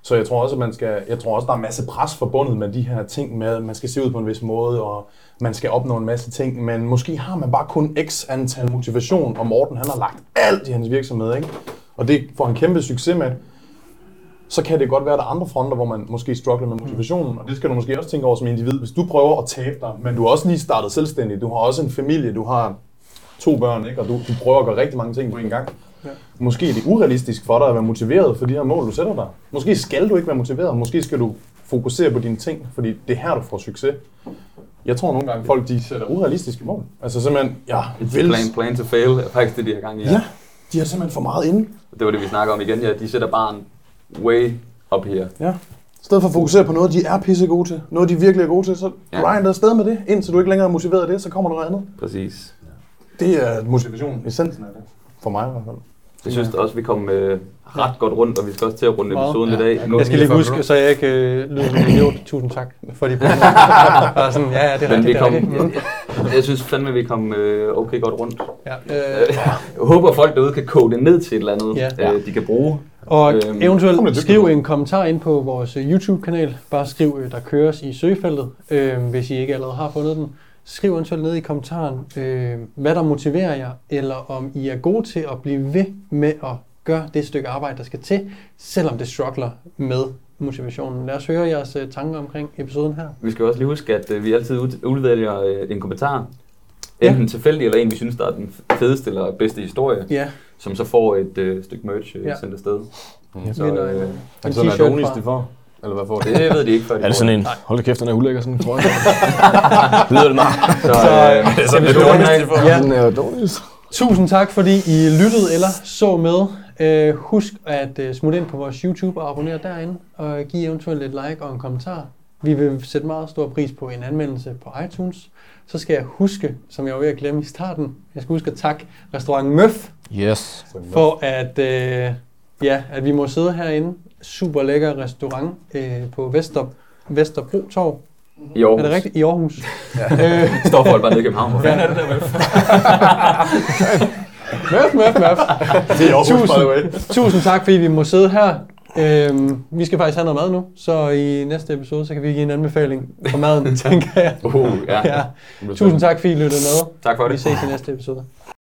Så jeg tror også, at man skal, jeg tror også, der er en masse pres forbundet med de her ting med, at man skal se ud på en vis måde, og man skal opnå en masse ting, men måske har man bare kun x antal motivation, og Morten han har lagt alt i hans virksomhed, ikke? Og det får han kæmpe succes med. Så kan det godt være, at der er andre fronter, hvor man måske struggler med motivationen, og det skal du måske også tænke over som individ. Hvis du prøver at tabe dig, men du har også lige startet selvstændig, du har også en familie, du har to børn, ikke? og du, du prøver at gøre rigtig mange ting på en gang. Ja. Måske er det urealistisk for dig at være motiveret for de her mål, du sætter dig. Måske skal du ikke være motiveret. Måske skal du fokusere på dine ting, fordi det er her, du får succes. Jeg tror nogle gange, folk de sætter urealistiske mål. Altså simpelthen, ja, vil, plan, plan to fail er faktisk det, de har gang i. ja, de har simpelthen for meget inde. Det var det, vi snakker om igen. Ja, de sætter barn way up her. Ja. I stedet for at fokusere på noget, de er pisse gode til, noget de virkelig er gode til, så Ja. grind afsted med det, indtil du ikke længere er motiveret af det, så kommer der noget andet. Præcis. Det er motivation, essensen af det. For mig i hvert fald. Jeg synes også, vi kom øh, ret godt rundt, og vi skal også til at runde episoden lidt af. Jeg skal lige 49 huske, så jeg ikke øh, lyder som en idiot. Tusind tak for de penge. Bare sådan, ja, ja, det er Men rigtigt, vi det er kom, jeg synes fandme, vi kom øh, okay godt rundt. Ja, Øh, Jeg håber, folk derude kan koge det ned til et eller andet, Ja. øh, de kan bruge. Og Øhm, eventuelt skriv en kommentar ind på vores øh, YouTube-kanal. Bare skriv, øh, der køres i søgefeltet, øh, hvis I ikke allerede har fundet den. Skriv eventuelt ned i kommentaren, øh, hvad der motiverer jer, eller om I er gode til at blive ved med at gøre det stykke arbejde, der skal til, selvom det struggler med motivationen. Lad os høre jeres øh, tanker omkring episoden her. Vi skal også lige huske, at øh, vi altid ud- udvælger øh, en kommentar. Enten tilfældig, eller en, vi synes, der er den fedeste eller bedste historie, Ja, som så får et øh, stykke merch øh, Ja. sendt afsted. så, Så, vinder øh, en, Er det sådan, at Adonis de får? Eller hvad får det ved de ikke, før de Er det får sådan en, hold da kæft, den er ulækker, sådan en trøje. Lyder det meget? Så, øh, Så, vi så- slutte den af? Ja. Den er dårlig. Tusind tak, fordi I lyttede eller så med. Øh, husk at øh, smutte ind på vores YouTube og abonnere derinde, og give eventuelt et like og en kommentar. Vi vil sætte meget stor pris på en anmeldelse på iTunes. Så skal jeg huske, som jeg var ved at glemme i starten, jeg skal huske at takke Restaurant Møf Yes. for at, øh, ja, at vi må sidde herinde. Super lækker restaurant øh, på Vester, Vesterbro Torv. I Aarhus. Er det rigtigt? I Aarhus. Ja. Øh, Står folk bare nede i København. Hvor fanden er det der med? møf, møf, møf. Det er Aarhus, by the way. Tusind, tusind tak, fordi vi må sidde her. Øhm, vi skal faktisk have noget mad nu, så i næste episode, så kan vi give en anbefaling på maden, tænker jeg. Uh, ja. Ja. Tusind tak, fordi I lyttede med. Tak for det. Vi ses i næste episode.